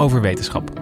over wetenschap.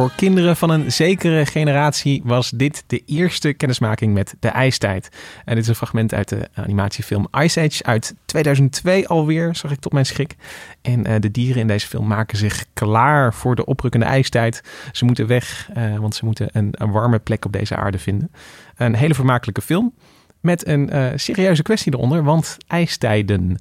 Voor kinderen van een zekere generatie was dit de eerste kennismaking met de ijstijd. En dit is een fragment uit de animatiefilm Ice Age uit 2002 alweer, zag ik tot mijn schrik. En eh, de dieren in deze film maken zich klaar voor de oprukkende ijstijd. Ze moeten weg, eh, want ze moeten een, warme plek op deze aarde vinden. Een hele vermakelijke film met een eh, serieuze kwestie eronder, want ijstijden.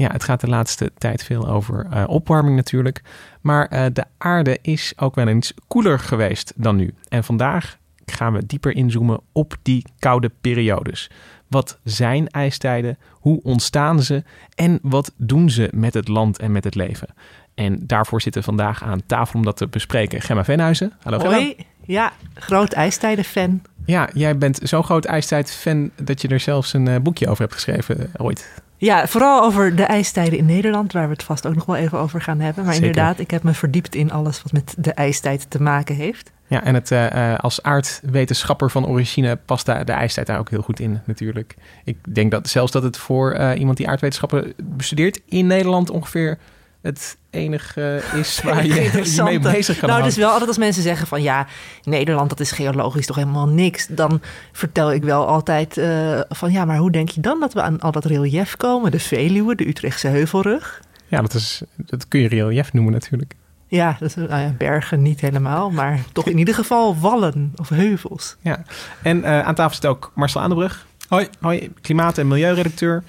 Ja, het gaat de laatste tijd veel over eh, opwarming natuurlijk. Maar eh, de aarde is ook wel eens koeler geweest dan nu. En vandaag gaan we dieper inzoomen op die koude periodes. Wat zijn ijstijden? Hoe ontstaan ze? En wat doen ze met het land en met het leven? En daarvoor zitten vandaag aan tafel om dat te bespreken Gemma Venhuizen. Hallo Gemma. Hoi, ja, groot ijstijden-fan. Ja, jij bent zo'n groot ijstijd-fan dat je er zelfs een eh, boekje over hebt geschreven ooit. Ja, vooral over de ijstijden in Nederland, waar we het vast ook nog wel even over gaan hebben. Maar Zeker. inderdaad, ik heb me verdiept in alles wat met de ijstijd te maken heeft. Ja, en het, eh, eh, als aardwetenschapper van origine past daar de ijstijd daar ook heel goed in natuurlijk. Ik denk dat zelfs dat het voor eh, iemand die aardwetenschappen bestudeert in Nederland ongeveer het enige is waar je je mee bezig kan Nou, houden. dus wel altijd als mensen zeggen van ja, Nederland, dat is geologisch toch helemaal niks. Dan vertel ik wel altijd eh, van ja, maar hoe denk je dan dat we aan al dat relief komen? De Veluwe, de Utrechtse Heuvelrug. Ja, dat, is, dat kun je relief noemen natuurlijk. Ja, dat, is- nou ja, bergen niet helemaal, maar toch in ieder geval wallen of heuvels. Ja. En eh, aan tafel zit ook Marcel Aandebrug. Hoi. Hoi, klimaat- en milieuredacteur.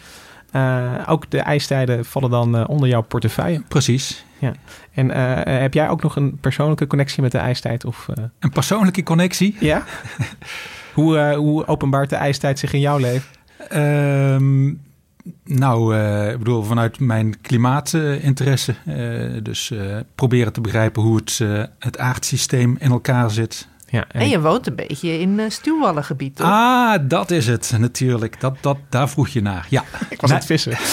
Eh, ook de ijstijden vallen dan eh, onder jouw portefeuille. Precies. En eh, heb jij ook nog een persoonlijke connectie met de ijstijd? Of, Een persoonlijke connectie. Ja? hoe, hoe openbaart de ijstijd zich in jouw leven? Ehm, nou, ik bedoel, vanuit mijn klimaatinteresse. dus proberen te begrijpen hoe het, het aardsysteem in elkaar zit. Ja, En je woont een beetje in uh, stuwwallengebied, toch? Ah, dat is het natuurlijk. Dat, dat, daar vroeg je naar. Ja. ik was aan het vissen.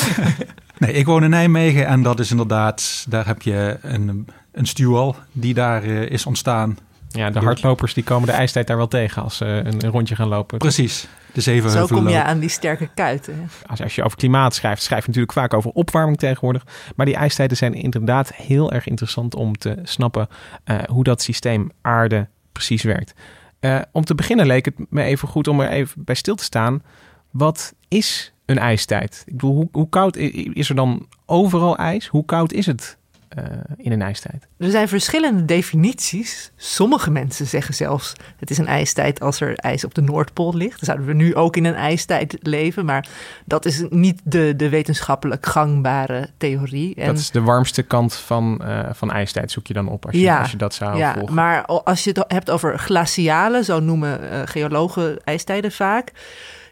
Nee, ik woon in Nijmegen en dat is inderdaad, daar heb je een, een stuwwal die daar eh, is ontstaan. Ja, de hardlopers die komen de ijstijd daar wel tegen als ze een, een rondje gaan lopen. Precies, de Zo kom je aan die sterke kuiten. Als, als je over klimaat schrijft, schrijf je natuurlijk vaak over opwarming tegenwoordig. Maar die ijstijden zijn inderdaad heel erg interessant om te snappen eh, hoe dat systeem aarde precies werkt. Eh, om te beginnen leek het me even goed om er even bij stil te staan. Wat is een ijstijd? Ik bedoel, hoe, hoe koud is er dan overal ijs? Hoe koud is het eh, in een ijstijd? Er zijn verschillende definities. Sommige mensen zeggen zelfs het is een ijstijd als er ijs op de Noordpool ligt. Dan zouden we nu ook in een ijstijd leven, maar dat is niet de, de wetenschappelijk gangbare theorie. En Dat is de warmste kant van, eh, van ijstijd, zoek je dan op als je, Ja, als je dat zou ja, volgen. maar als je het hebt over glaciale, zo noemen eh, geologen ijstijden vaak,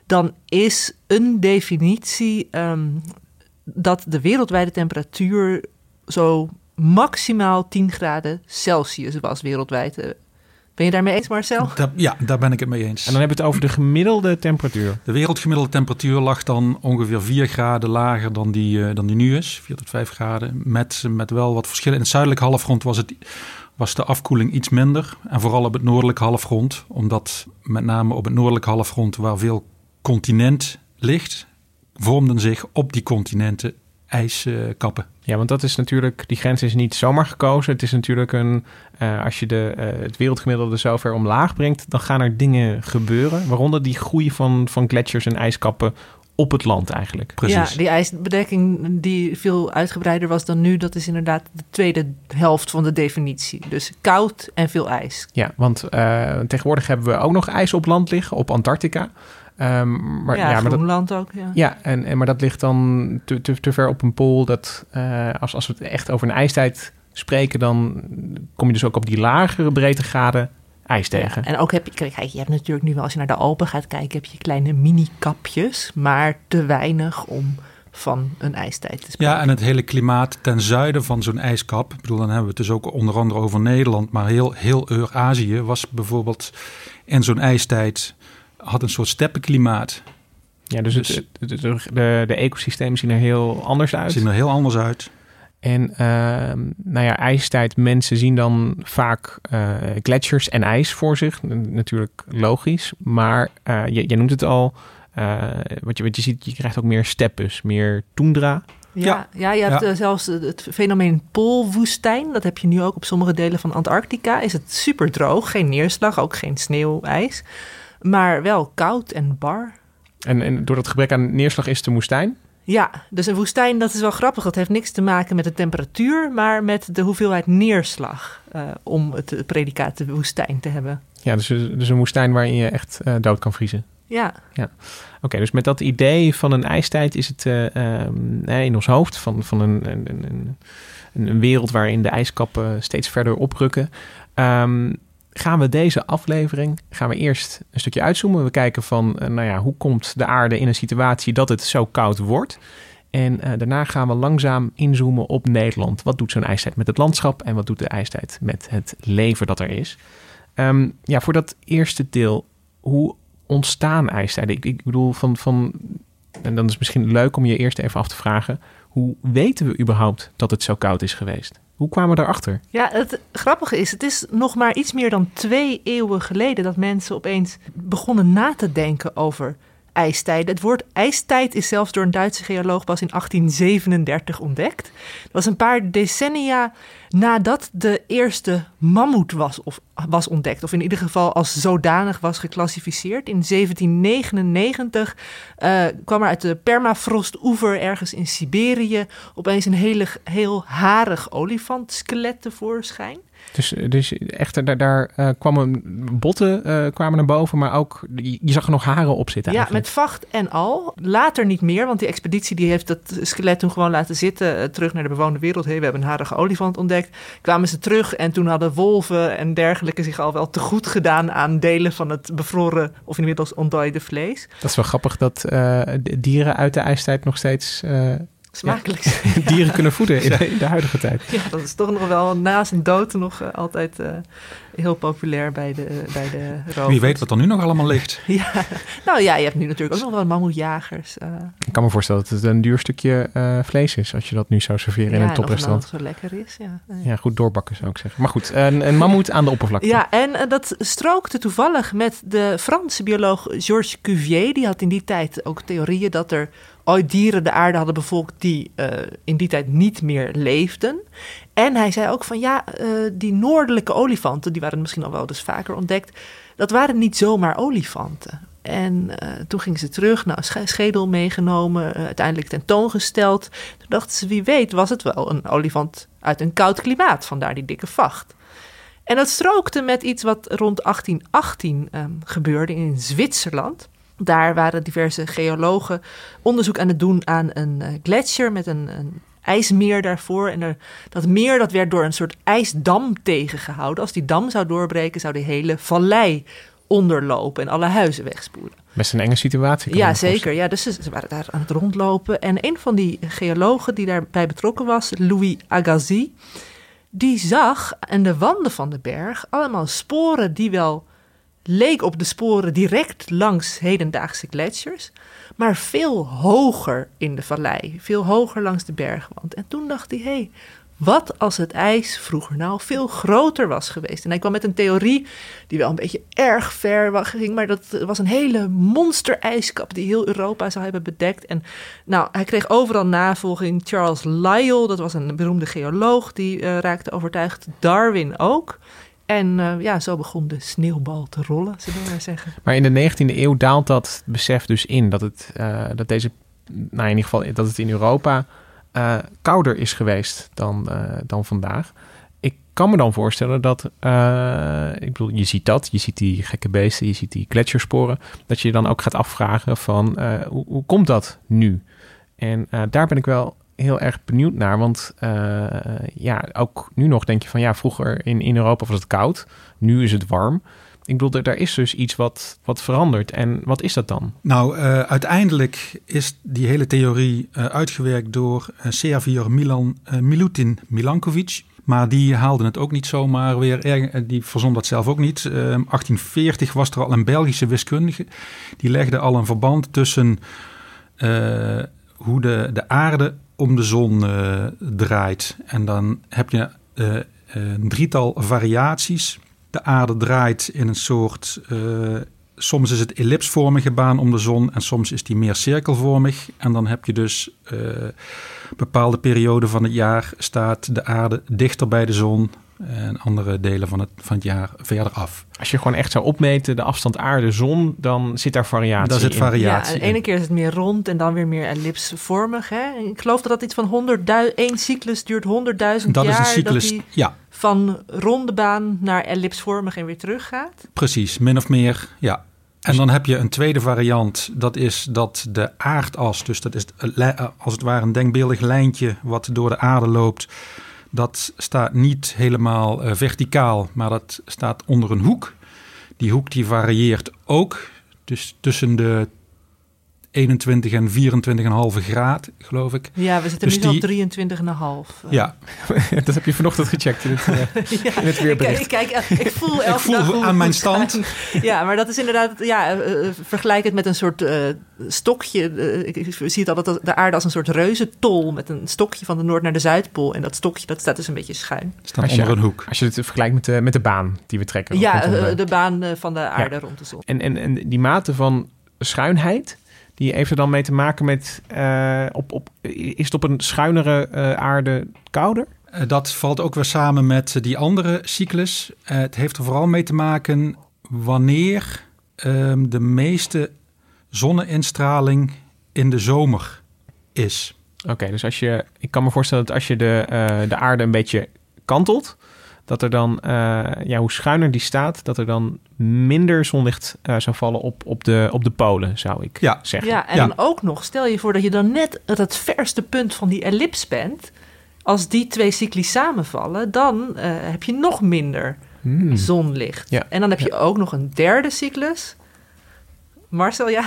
dan is een definitie ehm, dat de wereldwijde temperatuur zo maximaal 10 graden Celsius was wereldwijd. Eh, Ben je daarmee eens, Marcel? Ja, daar ben ik het mee eens. En dan hebben we het over de gemiddelde temperatuur. De wereldgemiddelde temperatuur lag dan ongeveer 4 graden lager dan die, eh, dan die nu is. 4 tot 5 graden. Met, met wel wat verschillen. In het zuidelijk halfrond was, het, was de afkoeling iets minder. En vooral op het noordelijk halfrond. Omdat met name op het noordelijk halfrond waar veel continent ligt... vormden zich op die continenten ijskappen. Ja, want dat is natuurlijk, die grens is niet zomaar gekozen. Het is natuurlijk een, eh, als je de, eh, het wereldgemiddelde zo ver omlaag brengt, dan gaan er dingen gebeuren. Waaronder die groei van, van gletsjers en ijskappen op het land eigenlijk. Precies. Ja, die ijsbedekking die veel uitgebreider was dan nu, dat is inderdaad de tweede helft van de definitie. Dus koud en veel ijs. Ja, want eh, tegenwoordig hebben we ook nog ijs op land liggen, op Antarctica. Ehm, maar, ja, ja, maar dat, Groenland ook. Ja. ja en, en, maar dat ligt dan te, te, te ver op een pool. Dat, eh, als, als we het echt over een ijstijd spreken, dan kom je dus ook op die lagere breedtegraden ijs tegen. Ja, en ook heb je, kijk, je hebt natuurlijk nu wel, als je naar de Alpen gaat kijken, heb je kleine mini-kapjes, maar te weinig om van een ijstijd te spreken. Ja, en het hele klimaat ten zuiden van zo'n ijskap. Ik bedoel, dan hebben we het dus ook onder andere over Nederland, maar heel, heel Eurazië was bijvoorbeeld in zo'n ijstijd had een soort steppenklimaat. Ja, dus, Dus- het, het- het- de, de ecosystemen zien er heel anders uit. Zien er heel anders uit. En ehm, nou ja, ijstijd, mensen zien dan vaak eh, gletsjers en ijs voor zich. Natuurlijk logisch. Maar eh, je, je noemt het al, eh, wat, je, wat je ziet, je krijgt ook meer steppes, meer toendra. Ja, ja, je hebt Ja. zelfs het het fenomeen poolwoestijn. Dat heb je nu ook op sommige delen van Antarctica. Is het super droog, geen neerslag, ook geen sneeuw, ijs. Maar wel koud en bar. En, en door dat gebrek aan neerslag is het een woestijn. Ja, dus een woestijn, dat is wel grappig. Dat heeft niks te maken met de temperatuur, maar met de hoeveelheid neerslag. eh, om het predicaat de woestijn te hebben. Ja, dus, dus een woestijn waarin je echt eh, dood kan vriezen. Ja, Oké, dus met dat idee van een ijstijd is het eh, ehm, eh, in ons hoofd van, van een, een, een, een, een wereld waarin de ijskappen steeds verder oprukken. Ehm, gaan we deze aflevering, gaan we eerst een stukje uitzoomen. We kijken van, eh, nou ja, hoe komt de aarde in een situatie dat het zo koud wordt? En eh, daarna gaan we langzaam inzoomen op Nederland. Wat doet zo'n ijstijd met het landschap en wat doet de ijstijd met het leven dat er is? Ehm, ja, voor dat eerste deel, hoe ontstaan ijstijden? Ik, ik bedoel, van, van, en dan is het misschien leuk om je eerst even af te vragen, hoe weten we überhaupt dat het zo koud is geweest? Hoe kwamen we daarachter? Ja, het grappige is, het is nog maar iets meer dan twee eeuwen geleden dat mensen opeens begonnen na te denken over ijstijden. Het woord ijstijd is zelfs door een Duitse geoloog pas in 1837 ontdekt. Dat was een paar decennia nadat de eerste mammoet was, of, was ontdekt. Of in ieder geval als zodanig was geclassificeerd. In 1799 eh, kwam er uit de permafrostoever ergens in Siberië opeens een hele, heel harig olifantskelet tevoorschijn. Dus, dus echt, daar, daar eh, kwamen botten eh, kwamen naar boven, maar ook, je je zag er nog haren op zitten Ja, eigenlijk. met vacht en al. Later niet meer, want die expeditie die heeft dat skelet toen gewoon laten zitten. eh, terug naar de bewoonde wereld. Hey, we hebben een harige olifant ontdekt. Kwamen ze terug en toen hadden wolven en dergelijke zich al wel te goed gedaan aan delen van het bevroren of inmiddels ontdooide vlees. Dat is wel grappig dat dieren uit de ijstijd nog steeds Smakelijk. dieren kunnen voeden in de, in de huidige tijd. Ja, dat is toch nog wel na zijn dood nog eh, altijd eh, heel populair bij de, bij de rovers. Wie weet wat er nu nog allemaal ligt. Ja, nou ja, je hebt nu natuurlijk ook nog wel mammoetjagers. eh Ik kan me voorstellen dat het een duur stukje eh, vlees is als je dat nu zou serveren in ja, een en of het toprestaurant. nou zo lekker is, ja. Ja, goed doorbakken zou ik zeggen. Maar goed, een, een mammoet aan de oppervlakte. Ja, en eh, dat strookte toevallig met de Franse bioloog Georges Cuvier. Die had in die tijd ook theorieën dat er ooit dieren de aarde hadden bevolkt die eh, in die tijd niet meer leefden. En hij zei ook van ja, eh, die noordelijke olifanten, die waren misschien al wel dus vaker ontdekt, dat waren niet zomaar olifanten. En eh, toen gingen ze terug, nou, sch- schedel meegenomen, eh, uiteindelijk tentoongesteld. Toen dachten ze, wie weet was het wel een olifant uit een koud klimaat, vandaar die dikke vacht. En dat strookte met iets wat rond 1818 ehm, gebeurde in Zwitserland. Daar waren diverse geologen onderzoek aan het doen aan een gletsjer met een, een ijsmeer daarvoor. En er, dat meer dat werd door een soort ijsdam tegengehouden. Als die dam zou doorbreken, zou die hele vallei onderlopen en alle huizen wegspoelen. Best een enge situatie. Ja, zeker. Ja, dus ze, ze waren daar aan het rondlopen. En een van die geologen die daarbij betrokken was, Louis Agassiz, die zag aan de wanden van de berg allemaal sporen die wel leek op de sporen direct langs hedendaagse gletsjers, maar veel hoger in de vallei, veel hoger langs de bergwand. En toen dacht hij, hé, hey, wat als het ijs vroeger nou veel groter was geweest? En hij kwam met een theorie die wel een beetje erg ver ging, maar dat was een hele monsterijskap die heel Europa zou hebben bedekt. En nou, hij kreeg overal navolging. Charles Lyell, dat was een beroemde geoloog, die eh, raakte overtuigd. Darwin ook. En uh, ja, zo begon de sneeuwbal te rollen, zullen we maar zeggen. Maar in de 19e eeuw daalt dat besef dus in dat het, uh, dat deze, nou in ieder geval dat het in Europa uh, kouder is geweest dan, dan vandaag. Ik kan me dan voorstellen dat, ik bedoel, je ziet dat, je ziet die gekke beesten, je ziet die gletsjersporen, dat je je dan ook gaat afvragen van hoe, hoe komt dat nu? En daar ben ik wel heel erg benieuwd naar. Want uh, ja, ook nu nog denk je van ja, vroeger in, in Europa was het koud. Nu is het warm. Ik bedoel, daar is dus iets wat, wat verandert. En wat is dat dan? Nou, uh, uiteindelijk is die hele theorie uh, uitgewerkt door uh, Servier Milan, Milutin Milankovic. Maar die haalde het ook niet zomaar weer. Die verzon dat zelf ook niet. 1840 was er al een Belgische wiskundige. Die legde al een verband tussen hoe de, de aarde om de zon uh, draait. En dan heb je uh, een drietal variaties. De aarde draait in een soort. Soms is het ellipsvormige baan om de zon en soms is die meer cirkelvormig. En dan heb je dus bepaalde perioden van het jaar staat de aarde dichter bij de zon en andere delen van het, van het jaar verder af. Als je gewoon echt zou opmeten de afstand aarde-zon, dan zit daar variatie Daar zit variatie Ja, de ene keer is het meer rond en dan weer meer ellipsvormig. Hè? Ik geloof dat dat iets van 100.000, één cyclus duurt 100.000 jaar. Dat is een cyclus, dat ja. Van ronde baan naar ellipsvormig en weer terug gaat. Precies, min of meer, ja. En dan heb je een tweede variant, dat is dat de aardas, dus dat is als het ware een denkbeeldig lijntje wat door de aarde loopt, dat staat niet helemaal uh, verticaal, maar dat staat onder een hoek. Die hoek die varieert ook. Dus tussen de 21 en 24,5 graad, geloof ik. Ja, we zitten dus nu die... op 23,5. Uh. Ja. dat heb je vanochtend gecheckt in het, uh, ja, in het weerbericht. Ik, kijk, ik, ik voel elke ik voel dag aan mijn stand. Ja, maar dat is inderdaad, ja, uh, vergelijk het met een soort uh, stokje. ik, ik zie het altijd de aarde als een soort reuzentol met een stokje van de Noord naar de Zuidpool. En dat stokje, dat staat dus een beetje schuin. Staat als onder je, een hoek. Als je het vergelijkt met de, met de baan die we trekken. Ja, de... de... baan van de aarde ja. rond de zon. En, en, en die mate van schuinheid die heeft er dan mee te maken met, uh, op, op, is het op een schuinere uh, aarde kouder? Dat valt ook weer samen met die andere cyclus. Het heeft er vooral mee te maken wanneer um, de meeste zonneinstraling in de zomer is. Oké, okay, dus als je, ik kan me voorstellen dat als je de, de aarde een beetje kantelt, dat er dan, uh, ja, hoe schuiner die staat, dat er dan minder zonlicht uh, zou vallen op, op, de, op de polen, zou ik ja. zeggen. Ja, en Ja. dan ook nog, stel je voor dat je dan net het, het verste punt van die ellips bent. Als die twee cycli samenvallen, dan eh, heb je nog minder Hmm. zonlicht. Ja. En dan heb je ook nog een derde cyclus. Marcel, ja.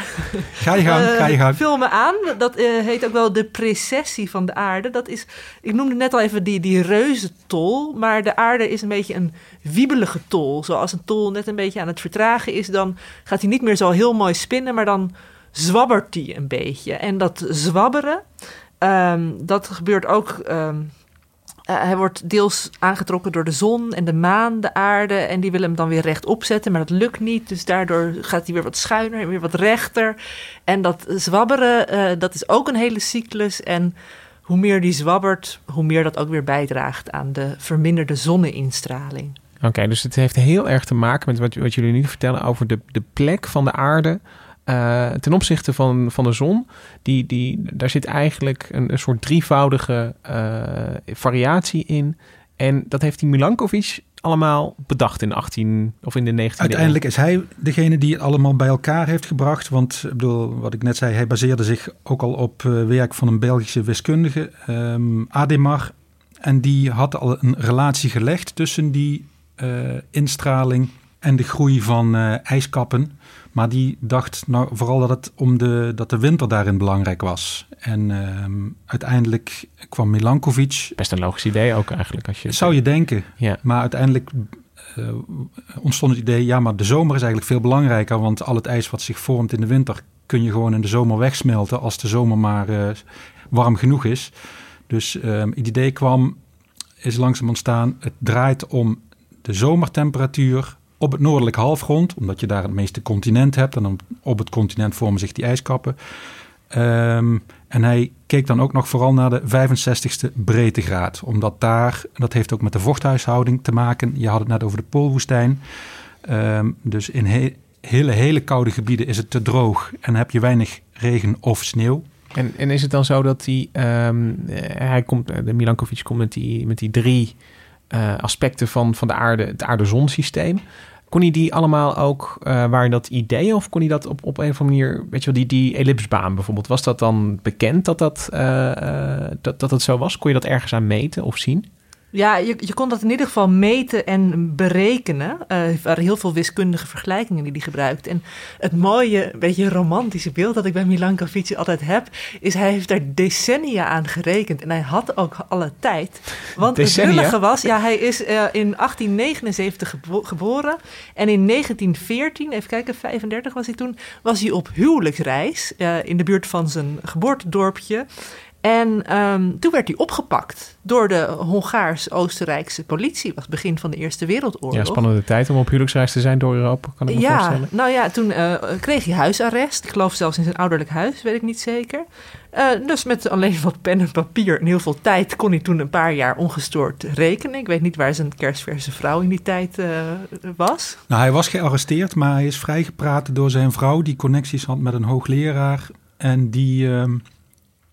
Ga je gang, Eh, ga je gang. Vul me aan. Dat eh, heet ook wel de precessie van de aarde. Dat is, ik noemde net al even die, die reuzentol. Maar de aarde is een beetje een wiebelige tol. Zoals een tol net een beetje aan het vertragen is, dan gaat hij niet meer zo heel mooi spinnen, maar dan zwabbert hij een beetje. En dat zwabberen, ehm, dat gebeurt ook. ehm, eh, hij wordt deels aangetrokken door de zon en de maan, de aarde. En die willen hem dan weer rechtop zetten, maar dat lukt niet. Dus daardoor gaat hij weer wat schuiner en weer wat rechter. En dat zwabberen, eh, dat is ook een hele cyclus. En hoe meer die zwabbert, hoe meer dat ook weer bijdraagt aan de verminderde zonneinstraling. Oké, dus het heeft heel erg te maken met wat, wat jullie nu vertellen over de, de plek van de aarde eh, ten opzichte van, van de zon. Die, die, daar zit eigenlijk een, een soort drievoudige eh, variatie in. En dat heeft die Milankovic allemaal bedacht in 18 of in de 19e Uiteindelijk is hij degene die het allemaal bij elkaar heeft gebracht. Want ik bedoel, wat ik net zei, hij baseerde zich ook al op eh, werk van een Belgische wiskundige, ehm, Ademar. En die had al een relatie gelegd tussen die instraling en de groei van ijskappen. Maar die dacht nou vooral dat, het om de, dat de winter daarin belangrijk was. En ehm, uiteindelijk kwam Milankovic. Best een logisch idee ook eigenlijk. Als je Zou je denken. Ja. Maar uiteindelijk eh, ontstond het idee, ja, maar de zomer is eigenlijk veel belangrijker. Want al het ijs wat zich vormt in de winter kun je gewoon in de zomer wegsmelten als de zomer maar eh, warm genoeg is. Dus ehm, het idee kwam, is langzaam ontstaan, het draait om de zomertemperatuur op het noordelijke halfrond, omdat je daar het meeste continent hebt. En op het continent vormen zich die ijskappen. Ehm, en hij keek dan ook nog vooral naar de 65ste breedtegraad. Omdat daar, dat heeft ook met de vochthuishouding te maken. Je had het net over de Poolwoestijn. Ehm, dus in he- hele, hele koude gebieden is het te droog en heb je weinig regen of sneeuw. En, en is het dan zo dat die, ehm, eh, hij komt, eh, de Milankovic komt met die, met die drie eh, aspecten van, van de aarde, het aarde-zonsysteem. Kon hij die allemaal ook, eh waren dat ideeën of kon hij dat op, op een of andere manier, weet je wel, die, die ellipsbaan bijvoorbeeld, was dat dan bekend dat dat, eh, dat, dat het zo was? Kon je dat ergens aan meten of zien? Ja, je, je kon dat in ieder geval meten en berekenen. Eh, er waren heel veel wiskundige vergelijkingen die hij gebruikte. En het mooie, beetje romantische beeld dat ik bij Milankovic altijd heb... is hij heeft daar decennia aan gerekend. En hij had ook alle tijd. Want Decennia? het lullige was, ja, hij is eh, in 1879 gebo- geboren. En in 1914, even kijken, 35 was hij toen... was hij op huwelijksreis eh, in de buurt van zijn geboortedorpje... En ehm, toen werd hij opgepakt door de Hongaars-Oostenrijkse politie. was het begin van de Eerste Wereldoorlog. Ja, spannende tijd om op huwelijksreis te zijn door Europa, kan ik me Ja, voorstellen. nou ja, toen eh, kreeg hij huisarrest. Ik geloof zelfs in zijn ouderlijk huis, weet ik niet zeker. Eh, dus met alleen wat pen en papier en heel veel tijd kon hij toen een paar jaar ongestoord rekenen. Ik weet niet waar zijn kerstverse vrouw in die tijd eh, was. Nou, hij was gearresteerd, maar hij is vrijgepraat door zijn vrouw... die connecties had met een hoogleraar. En die, ehm,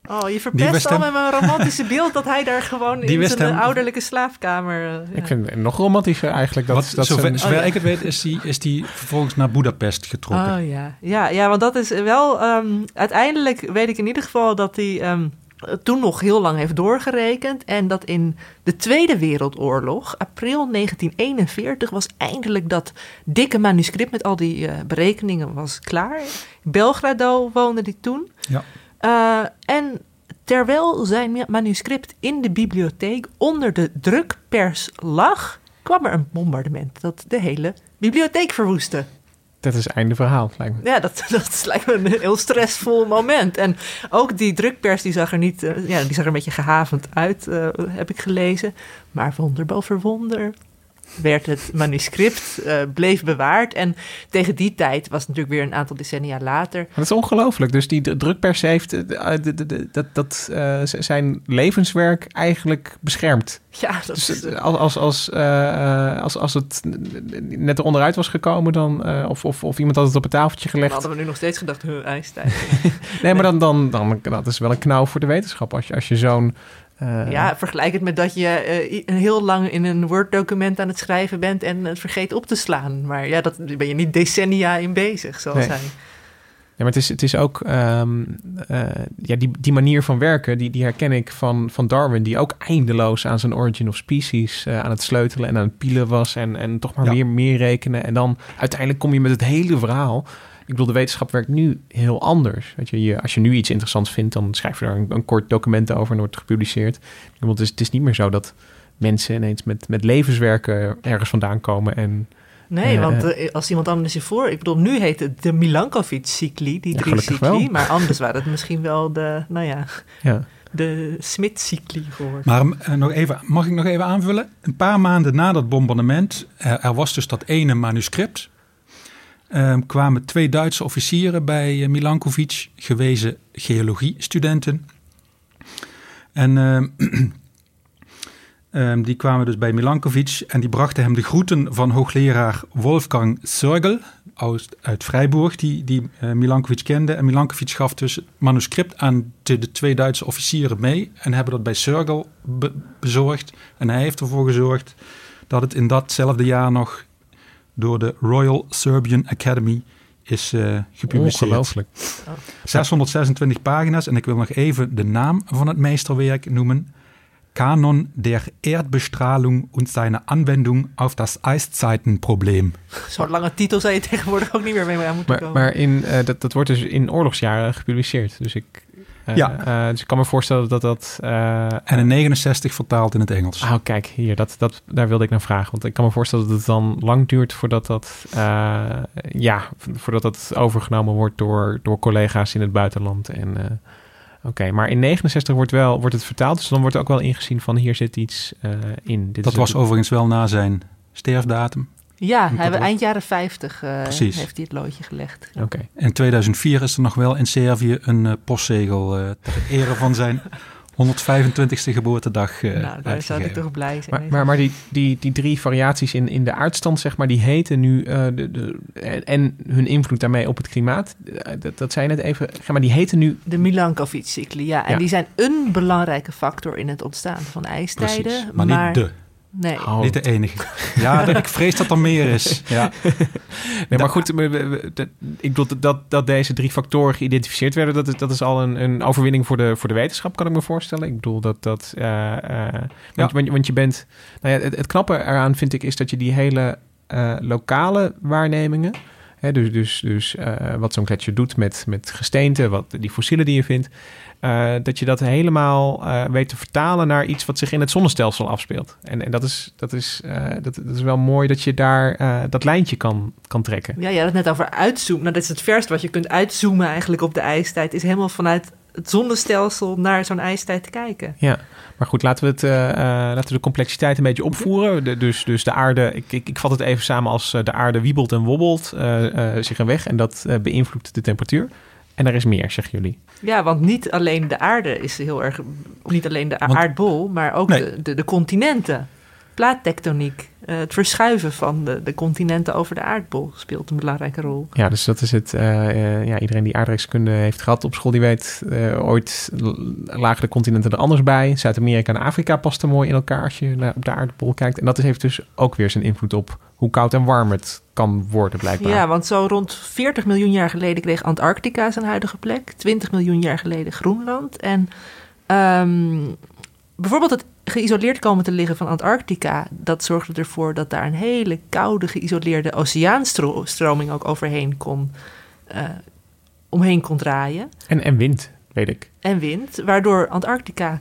Oh, je Die verpest al met mijn romantische beeld dat hij daar gewoon Die in zijn ouderlijke slaapkamer... eh, ja. Ik vind het nog romantischer eigenlijk. Dat, wat, dat zover, zijn- zover Oh, ja. ik het weet is die, is die vervolgens naar Budapest getrokken. Oh ja. ja, ja, want dat is wel. ehm, uiteindelijk weet ik in ieder geval dat hij ehm, toen nog heel lang heeft doorgerekend. En dat in de Tweede Wereldoorlog, april 1941, was eindelijk dat dikke manuscript met al die eh, berekeningen was klaar. In Belgrado woonde hij toen. Ja. Eh, en terwijl zijn ma- manuscript in de bibliotheek onder de drukpers lag, kwam er een bombardement dat de hele bibliotheek verwoestte. dat is einde verhaal, lijkt me. Ja, dat, dat lijkt me een heel stressvol moment. En ook die drukpers, die zag er niet, eh, ja, die zag er een beetje gehavend uit, eh, heb ik gelezen. Maar wonder boven wonder werd het manuscript, eh, bleef bewaard. En tegen die tijd, was het natuurlijk weer een aantal decennia later, Dat is ongelooflijk. Dus die drukpers heeft eh, de- de- de- dat, dat, eh, zijn levenswerk eigenlijk beschermd. ja, dat Dus is, eh, als, als, als, eh, eh, als, als het net eronderuit was gekomen, dan, eh, of, of, of iemand had het op het tafeltje dan gelegd. hadden we nu nog steeds gedacht, huh, ijstijd. Nee, maar dan, dan, dan dat is wel een knauw voor de wetenschap. Als je, als je zo'n. Eh, Ja, vergelijk het met dat je eh, een heel lang in een Word-document aan het schrijven bent en het vergeet op te slaan. Maar ja, dat daar ben je niet decennia in bezig, zoals Nee. hij. Ja, maar het is, het is ook ehm, eh, ja, die, die manier van werken, die, die herken ik van, van Darwin, die ook eindeloos aan zijn Origin of Species eh, aan het sleutelen en aan het pielen was en, en toch maar Ja. meer, meer rekenen. En dan uiteindelijk kom je met het hele verhaal. Ik bedoel, de wetenschap werkt nu heel anders. Weet je, je, als je nu iets interessants vindt, dan schrijf je daar een, een kort document over en wordt het gepubliceerd. Bedoel, het, is, het is niet meer zo dat mensen ineens met, met levenswerken ergens vandaan komen en Nee, Eh, want eh, als iemand anders je voor... Ik bedoel, nu heet het de Milankovic-cycli, die Ja, drie cycli. wel. Maar anders waren het misschien wel de, nou ja, ja. de Smit-cycli geworden. Maar eh, nog even, mag ik nog even aanvullen? Een paar maanden na dat bombardement, eh, er was dus dat ene manuscript. Eh, kwamen twee Duitse officieren bij eh, Milankovic, gewezen geologiestudenten. En eh, ehm, die kwamen dus bij Milankovic en die brachten hem de groeten van hoogleraar Wolfgang Sorgel uit, uit Freiburg, die, die eh, Milankovic kende. En Milankovic gaf dus het manuscript aan de, twee Duitse officieren mee en hebben dat bij Sorgel be- bezorgd. En hij heeft ervoor gezorgd dat het in datzelfde jaar nog door de Royal Serbian Academy is eh, gepubliceerd. ongelooflijk. 626 pagina's en ik wil nog even de naam van het meesterwerk noemen. Kanon der Erdbestrahlung und seine Anwendung auf das Eiszeitenproblem. Zo'n lange titel zou je tegenwoordig ook niet meer mee aan moeten Maar, komen. maar in, eh, dat, dat wordt dus in oorlogsjaren gepubliceerd. Dus ik, Ja. eh, dus ik kan me voorstellen dat dat... eh, En in 69 vertaald in het Engels. Oh, kijk, hier, dat, dat, daar wilde ik naar vragen. Want ik kan me voorstellen dat het dan lang duurt voordat dat, eh, ja, voordat dat overgenomen wordt door, door collega's in het buitenland. En, Oké, maar in 69 wordt, wel, wordt het vertaald, dus dan wordt er ook wel ingezien van hier zit iets in. Dit Dat was overigens wel na zijn sterfdatum. Ja, hij eind jaren 50 eh, heeft hij het loodje gelegd. Oké. In 2004 is er nog wel in Servië een eh, postzegel eh, ter ere van zijn 125ste geboortedag eh nou, daar zou ik toch blij zijn. Maar, maar, maar die, die, die drie variaties in, in de aardstand, zeg maar, die heten nu eh, de, de, en, en hun invloed daarmee op het klimaat, dat, je net even, zeg maar die heten nu De Milankovic-cycli, ja. En Ja. die zijn een belangrijke factor in het ontstaan van ijstijden. Precies, maar, niet de. Nee. Oh. Niet de enige. Ja, ik vrees dat er meer is. Ja. Nee, maar goed, ik bedoel dat, dat deze drie factoren geïdentificeerd werden, dat is, dat is al een, een overwinning voor de, voor de wetenschap, kan ik me voorstellen. Ik bedoel dat dat. eh, eh, want, want, want je bent. Nou ja, het, het knappe eraan vind ik is dat je die hele eh, lokale waarnemingen. Hè, dus dus, dus eh, wat zo'n gletsjer doet met, met gesteente, wat, die fossielen die je vindt. Eh, dat je dat helemaal eh, weet te vertalen naar iets wat zich in het zonnestelsel afspeelt. En, en dat, is, dat, is, eh, dat, dat is wel mooi dat je daar dat lijntje kan, kan trekken. Ja, je had het net over uitzoomen. Nou, dat is het verste wat je kunt uitzoomen eigenlijk op de ijstijd. Is helemaal vanuit het zonnestelsel naar zo'n ijstijd te kijken. Ja, maar goed, laten we, het, laten we de complexiteit een beetje opvoeren. De, dus, dus de aarde, ik, ik, ik vat het even samen als de aarde wiebelt en wobbelt zich een weg en dat beïnvloedt de temperatuur. En er is meer, zeggen jullie. Ja, want niet alleen de aarde is heel erg... Niet alleen de Want- aardbol, maar ook Nee. de, de, de continenten. Plaattectoniek. eh, het verschuiven van de, de continenten over de aardbol speelt een belangrijke rol. Ja, dus dat is het. eh, eh, ja, iedereen die aardrijkskunde heeft gehad op school, die weet eh, ooit lagen de continenten er anders bij. Zuid-Amerika en Afrika pasten mooi in elkaar als je naar, op de aardbol kijkt. En dat heeft dus ook weer zijn invloed op hoe koud en warm het kan worden, blijkbaar. Ja, want zo rond 40 miljoen jaar geleden kreeg Antarctica zijn huidige plek. 20 miljoen jaar geleden Groenland. En ehm, bijvoorbeeld het geïsoleerd komen te liggen van Antarctica... dat zorgde ervoor dat daar een hele koude, geïsoleerde oceaanstroming ook overheen kon... eh, omheen kon draaien. En, en wind, weet ik. En wind, waardoor Antarctica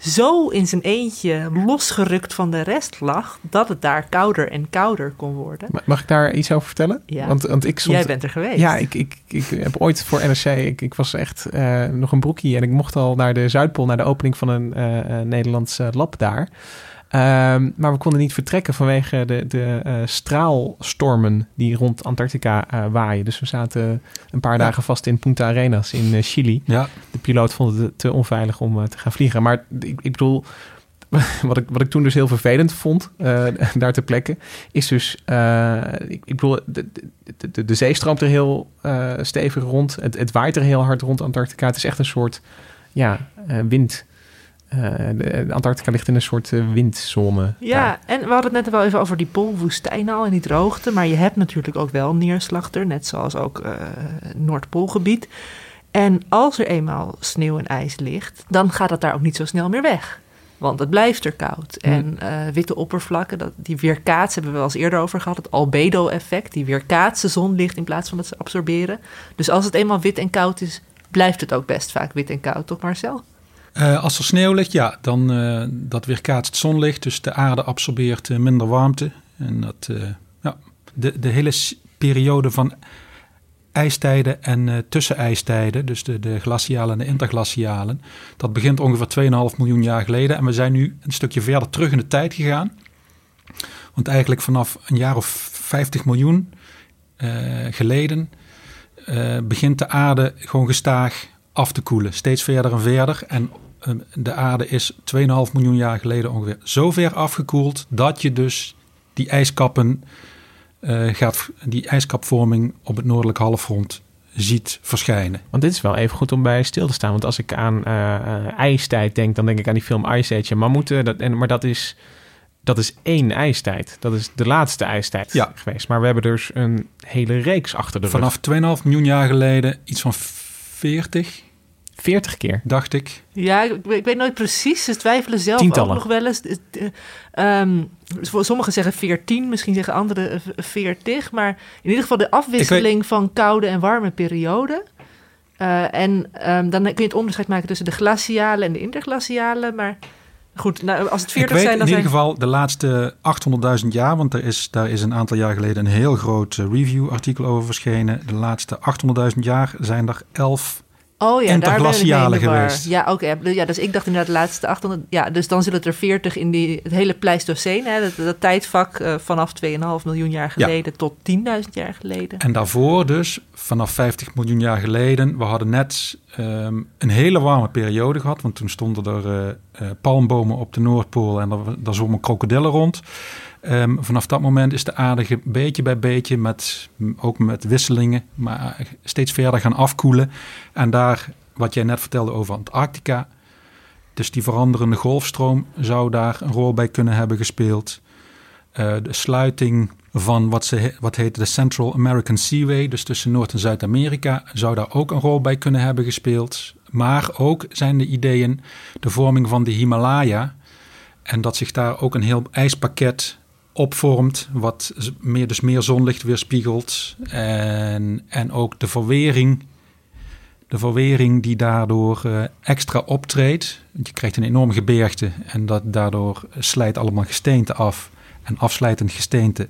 zo in zijn eentje losgerukt van de rest lag... dat het daar kouder en kouder kon worden. Ma- Mag ik daar iets over vertellen? Ja. Want, want ik stond, Jij bent er geweest. Ja, ik, ik, ik heb ooit voor NRC, ik, ik was echt eh, nog een broekie en ik mocht al naar de Zuidpool, naar de opening van een eh, eh, Nederlands lab daar. Ehm, maar we konden niet vertrekken vanwege de, de eh, straalstormen die rond Antarctica eh, waaien. Dus we zaten een paar dagen vast in Punta Arenas in eh, Chili. Ja. De piloot vond het te onveilig om te gaan vliegen. Maar ik, ik bedoel, wat ik, wat ik toen dus heel vervelend vond, daar ter plekke, is dus, ik, ik bedoel, de, de, de, de zee stroomt er heel stevig rond. Het, het waait er heel hard rond Antarctica. Het is echt een soort, ja, wind. Eh, de, Antarctica ligt in een soort eh, windzone. Ja, daar. en we hadden het net wel even over die poolwoestijn al en die droogte. Maar je hebt natuurlijk ook wel neerslag er, net zoals ook eh Noordpoolgebied. En als er eenmaal sneeuw en ijs ligt, dan gaat het daar ook niet zo snel meer weg. Want het blijft er koud. En witte oppervlakken, dat, die weerkaatsen, hebben we wel eens eerder over gehad. Het albedo-effect, die weerkaatsen zonlicht in plaats van dat ze absorberen. Dus als het eenmaal wit en koud is, blijft het ook best vaak wit en koud, toch Marcel? Eh, als er sneeuw ligt, ja, dan eh, dat weerkaatst zonlicht. Dus de aarde absorbeert eh, minder warmte. En dat, ja, de, de hele periode van ijstijden en tussenijstijden, dus de, de glacialen en de interglacialen, dat begint ongeveer 2,5 miljoen jaar geleden. En we zijn nu een stukje verder terug in de tijd gegaan. Want eigenlijk vanaf een jaar of 50 miljoen geleden begint de aarde gewoon gestaag af te koelen. Steeds verder en verder. En eh, de aarde is 2,5 miljoen jaar geleden ongeveer zo ver afgekoeld dat je dus die ijskappen eh, gaat, die ijskapvorming op het noordelijk halfrond ziet verschijnen. Want dit is wel even goed om bij stil te staan. Want als ik aan eh, ijstijd denk, dan denk ik aan die film Ice Age en Mammoeten. Dat, en, maar dat is, dat is één ijstijd. Dat is de laatste ijstijd Ja. geweest. Maar we hebben dus een hele reeks achter de rug. Vanaf 2,5 miljoen jaar geleden iets van 40, 40 keer. dacht ik. Ja, ik, ik weet nooit precies. Ze twijfelen zelf Tientallen. ook nog wel eens. Eh, voor sommigen zeggen 14, misschien zeggen anderen eh, 40. Maar in ieder geval de afwisseling van koude en warme perioden. Eh, en ehm, dan kun je het onderscheid maken tussen de glaciale en de interglaciale. Maar goed, nou, als het 40 ik weet zijn, in ieder zijn... geval de laatste 800.000 jaar, want er is, daar is een aantal jaar geleden een heel groot eh, review-artikel over verschenen. De laatste 800.000 jaar zijn er 11 Oh ja, daar ben ik interglaciale de war. geweest. Ja, oké. Ja, dus ik dacht inderdaad de laatste 800... Ja, dus dan zullen het er 40 in die, het hele Pleistocene, hè, dat, dat tijdvak eh, vanaf 2,5 miljoen jaar Ja. geleden tot 10.000 jaar geleden. En daarvoor dus, vanaf 50 miljoen jaar geleden, we hadden net ehm, een hele warme periode gehad. Want toen stonden er eh, eh, palmbomen op de Noordpool en er- daar zwommen krokodillen rond. Ehm, vanaf dat moment is de aarde beetje bij beetje, met, ook met wisselingen, maar steeds verder gaan afkoelen. En daar, wat jij net vertelde over Antarctica, dus die veranderende golfstroom zou daar een rol bij kunnen hebben gespeeld. Eh, de sluiting van wat, ze, wat heet de Central American Seaway, dus tussen Noord- en Zuid-Amerika, zou daar ook een rol bij kunnen hebben gespeeld. Maar ook zijn de ideeën de vorming van de Himalaya en dat zich daar ook een heel ijspakket opvormt, wat meer, dus meer zonlicht weerspiegelt. En, en ook de verwering, de verwering die daardoor eh, extra optreedt. Want je krijgt een enorme gebergte en dat, daardoor slijt allemaal gesteente af. En afslijtend gesteente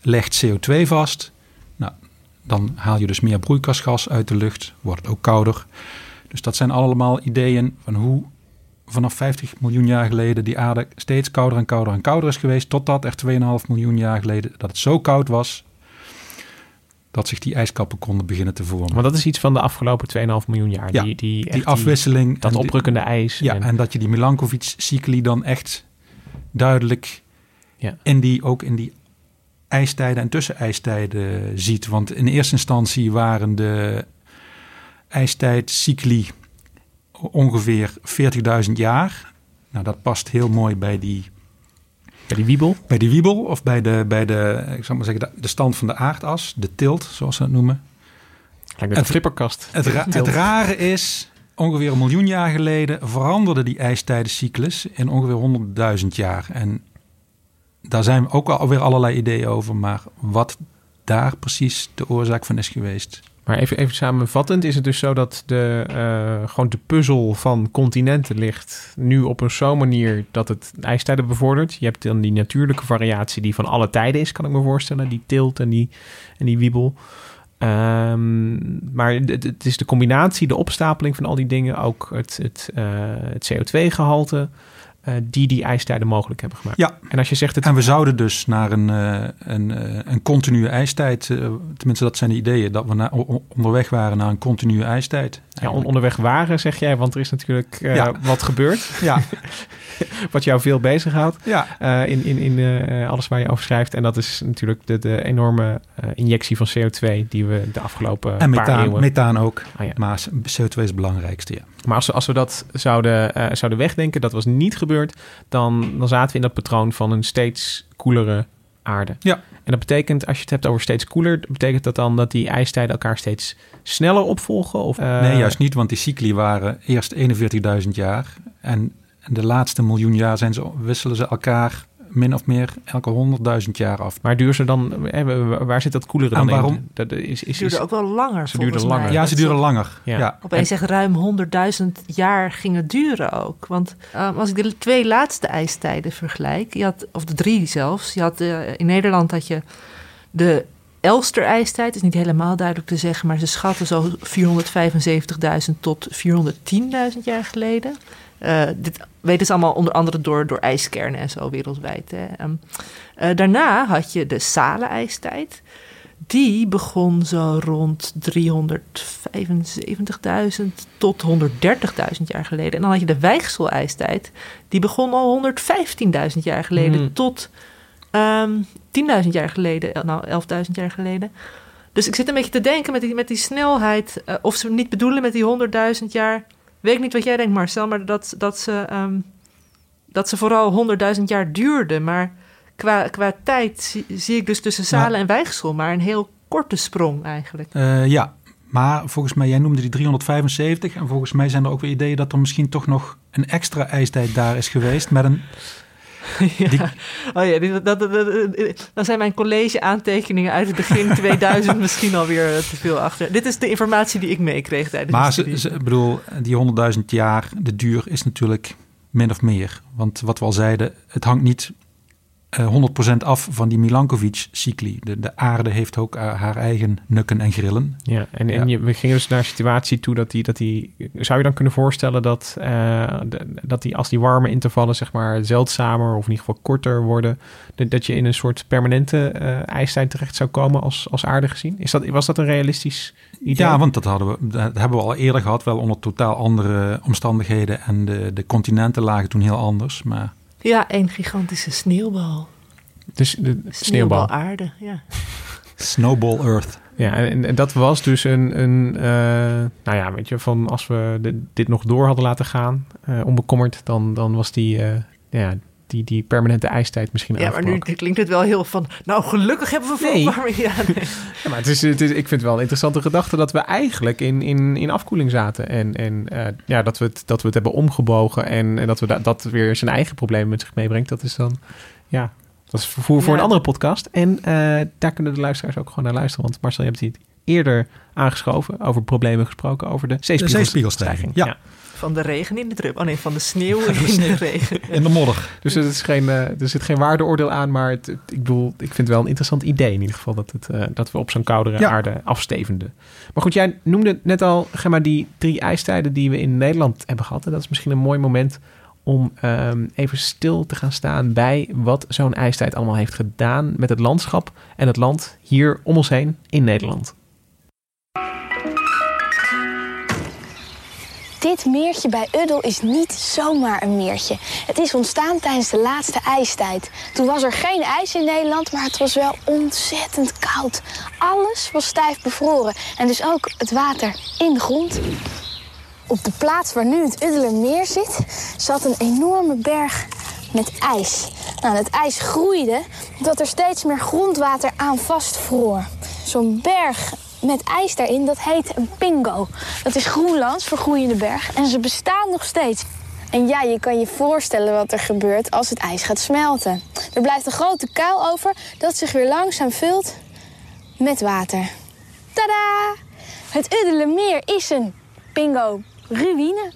legt CO2 vast. Nou, dan haal je dus meer broeikasgas uit de lucht, wordt het ook kouder. Dus dat zijn allemaal ideeën van hoe vanaf 50 miljoen jaar geleden die aarde steeds kouder en kouder en kouder is geweest. Totdat er 2,5 miljoen jaar geleden dat het zo koud was dat zich die ijskappen konden beginnen te vormen. Maar dat is iets van de afgelopen 2,5 miljoen jaar. Ja, die, die, die afwisseling. dat en oprukkende ijs. Ja, en- en dat je die Milankovic-cycli dan echt duidelijk Ja. in die, ook in die ijstijden en tussenijstijden ziet. Want in eerste instantie waren de ijstijdcycli ongeveer 40.000 jaar. Nou, dat past heel mooi bij die, bij die wiebel. bij die wiebel of bij de, bij de, ik zal maar zeggen, de, de stand van de aardas, de tilt, zoals ze dat noemen. Lijkt Het- een flipperkast. Het, ra- het rare is, ongeveer een miljoen jaar geleden veranderde die ijstijdencyclus in ongeveer 100.000 jaar. En daar zijn ook alweer allerlei ideeën over, maar wat daar precies de oorzaak van is geweest. Maar even, even samenvattend is het dus zo dat de, eh, gewoon de puzzel van continenten ligt nu op een zo'n manier dat het ijstijden bevordert. Je hebt dan die natuurlijke variatie die van alle tijden is, kan ik me voorstellen. Die tilt en die, en die wiebel. Ehm, maar het, is de combinatie, de opstapeling van al die dingen, ook het, het, eh, het CO2-gehalte, eh, die die ijstijden mogelijk hebben gemaakt. Ja. En als je zegt het En we zouden dus naar een, eh, een, eh, een continue ijstijd, eh, tenminste dat zijn de ideeën, dat we na- onderweg waren naar een continue ijstijd. ja, on- onderweg waren, zeg jij, want er is natuurlijk eh, Ja. wat gebeurd. Ja, wat jou veel bezighoudt ja. eh, in, in, in eh, alles waar je over schrijft. En dat is natuurlijk de, de enorme eh, injectie van CO2 die we de afgelopen En paar methaan, eeuwen... methaan ook. Ah, ja. Maar CO2 is het belangrijkste, ja. Maar als we, als we dat zouden, eh, zouden wegdenken, dat was niet gebeurd, dan, dan zaten we in dat patroon van een steeds koelere aarde. Ja. En dat betekent, als je het hebt over steeds koeler, betekent dat dan dat die ijstijden elkaar steeds sneller opvolgen? Of, eh, Nee, juist niet, want die cycli waren eerst 41.000 jaar. En de laatste miljoen jaar zijn ze, wisselen ze elkaar min of meer elke 100.000 jaar af. Maar duur ze dan, waar zit dat koelere En dan waarom? in? Dat is, is, is, ook wel langer, Ze duurde volgens mij. langer. Ja, ze duren langer. Ja. Ja. Opeens zeg ruim 100.000 jaar gingen duren ook. Want eh, als ik de twee laatste ijstijden vergelijk, je had, of de drie zelfs. Je had, eh, in Nederland had je de Elster-ijstijd, is niet helemaal duidelijk te zeggen, maar ze schatten zo 475.000 tot 410.000 jaar geleden. Eh, dit weten ze allemaal onder andere door, door ijskernen en zo wereldwijd. Hè. Ehm, eh, daarna had je de Salen-ijstijd. Die begon zo rond 375.000 tot 130.000 jaar geleden. En dan had je de Weichsel-ijstijd. Die begon al 115.000 jaar geleden Hmm. tot ehm 10.000 jaar geleden. eh, Nou, 11.000 jaar geleden. Dus ik zit een beetje te denken met die, met die snelheid. of ze niet bedoelen met die 100.000 jaar. Weet ik niet wat jij denkt, Marcel. Maar dat, dat, ze, ehm, dat ze vooral 100.000 jaar duurden. Maar qua, qua tijd zie, zie ik dus tussen Zalen en Weichsel maar een heel korte sprong eigenlijk. Eh, ja, maar volgens mij, jij noemde die 375. En volgens mij zijn er ook weer ideeën dat er misschien toch nog een extra ijstijd daar is geweest. Met een, ja. Die- Oh ja, die- dat, dat, dat- dan zijn mijn college-aantekeningen uit het begin 2000 misschien alweer te veel achter. Dit is de informatie die ik meekreeg tijdens maar ze, ze- ik bedoel, die 100.000 jaar, de duur is natuurlijk min of meer. Want wat we al zeiden, het hangt niet eh, 100% af van die Milankovic-cycli. De, de aarde heeft ook eh, haar eigen nukken en grillen. Ja, en, en Ja. Je, we gingen dus naar een situatie toe dat die, dat die... Zou je dan kunnen voorstellen dat, eh, de- dat die, als die warme intervallen zeg maar zeldzamer of in ieder geval korter worden, dat, dat je in een soort permanente eh, ijstijd terecht zou komen als, als aarde gezien? Is dat, was dat een realistisch idee? Ja, want dat, hadden we, dat hebben we al eerder gehad, wel onder totaal andere omstandigheden. En de, de continenten lagen toen heel anders. Maar Ja, één gigantische sneeuwbal. Dus de sneeuwbal. Sneeuwbal aarde, ja. Snowball Earth. Ja, en, en dat was dus een, een eh, nou ja, weet je, van als we de- dit nog door hadden laten gaan, eh, onbekommerd, dan, dan was die, eh, ja, die, die permanente ijstijd misschien Ja, maar nu klinkt het wel heel van... Nou, gelukkig hebben we Nee. verwarming. Ja, nee. Ja, maar het is, het is, ik vind het wel een interessante gedachte dat we eigenlijk in, in, in afkoeling zaten. En, en eh, ja, dat, we het, dat we het hebben omgebogen en, en dat we da- dat weer zijn eigen problemen met zich meebrengt. Dat is dan, ja, dat is voor, voor Ja. een andere podcast. En eh, daar kunnen de luisteraars ook gewoon naar luisteren. Want Marcel, je hebt het eerder aangeschoven, over problemen gesproken, over de zeespiegelstijging. zeespiegelstijging, ja. Van de regen in de drup. Oh nee, van de sneeuw in de regen. In de modder. Dus het is geen, eh, er zit geen waardeoordeel aan, maar het, het- ik bedoel, ik vind het wel een interessant idee in ieder geval dat, het, eh, dat we op zo'n koudere Ja. aarde afstevenden. Maar goed, jij noemde net al Gemma, die drie ijstijden die we in Nederland hebben gehad. En dat is misschien een mooi moment om ehm, even stil te gaan staan bij wat zo'n ijstijd allemaal heeft gedaan met het landschap en het land hier om ons heen in Nederland. Dit meertje bij Uddel is niet zomaar een meertje. Het is ontstaan tijdens de laatste ijstijd. Toen was er geen ijs in Nederland, maar het was wel ontzettend koud. Alles was stijf bevroren en dus ook het water in de grond. Op de plaats waar nu het Uddelermeer zit, zat een enorme berg met ijs. Nou, het ijs groeide dat er steeds meer grondwater aan vastvroor. Zo'n berg met ijs daarin, dat heet een pingo. Dat is Groenlands voor groeiende berg en ze bestaan nog steeds. En ja, je kan je voorstellen wat er gebeurt als het ijs gaat smelten. Er blijft een grote kuil over dat zich weer langzaam vult met water. Tada! Het Uddelermeer is een pingo ruïne.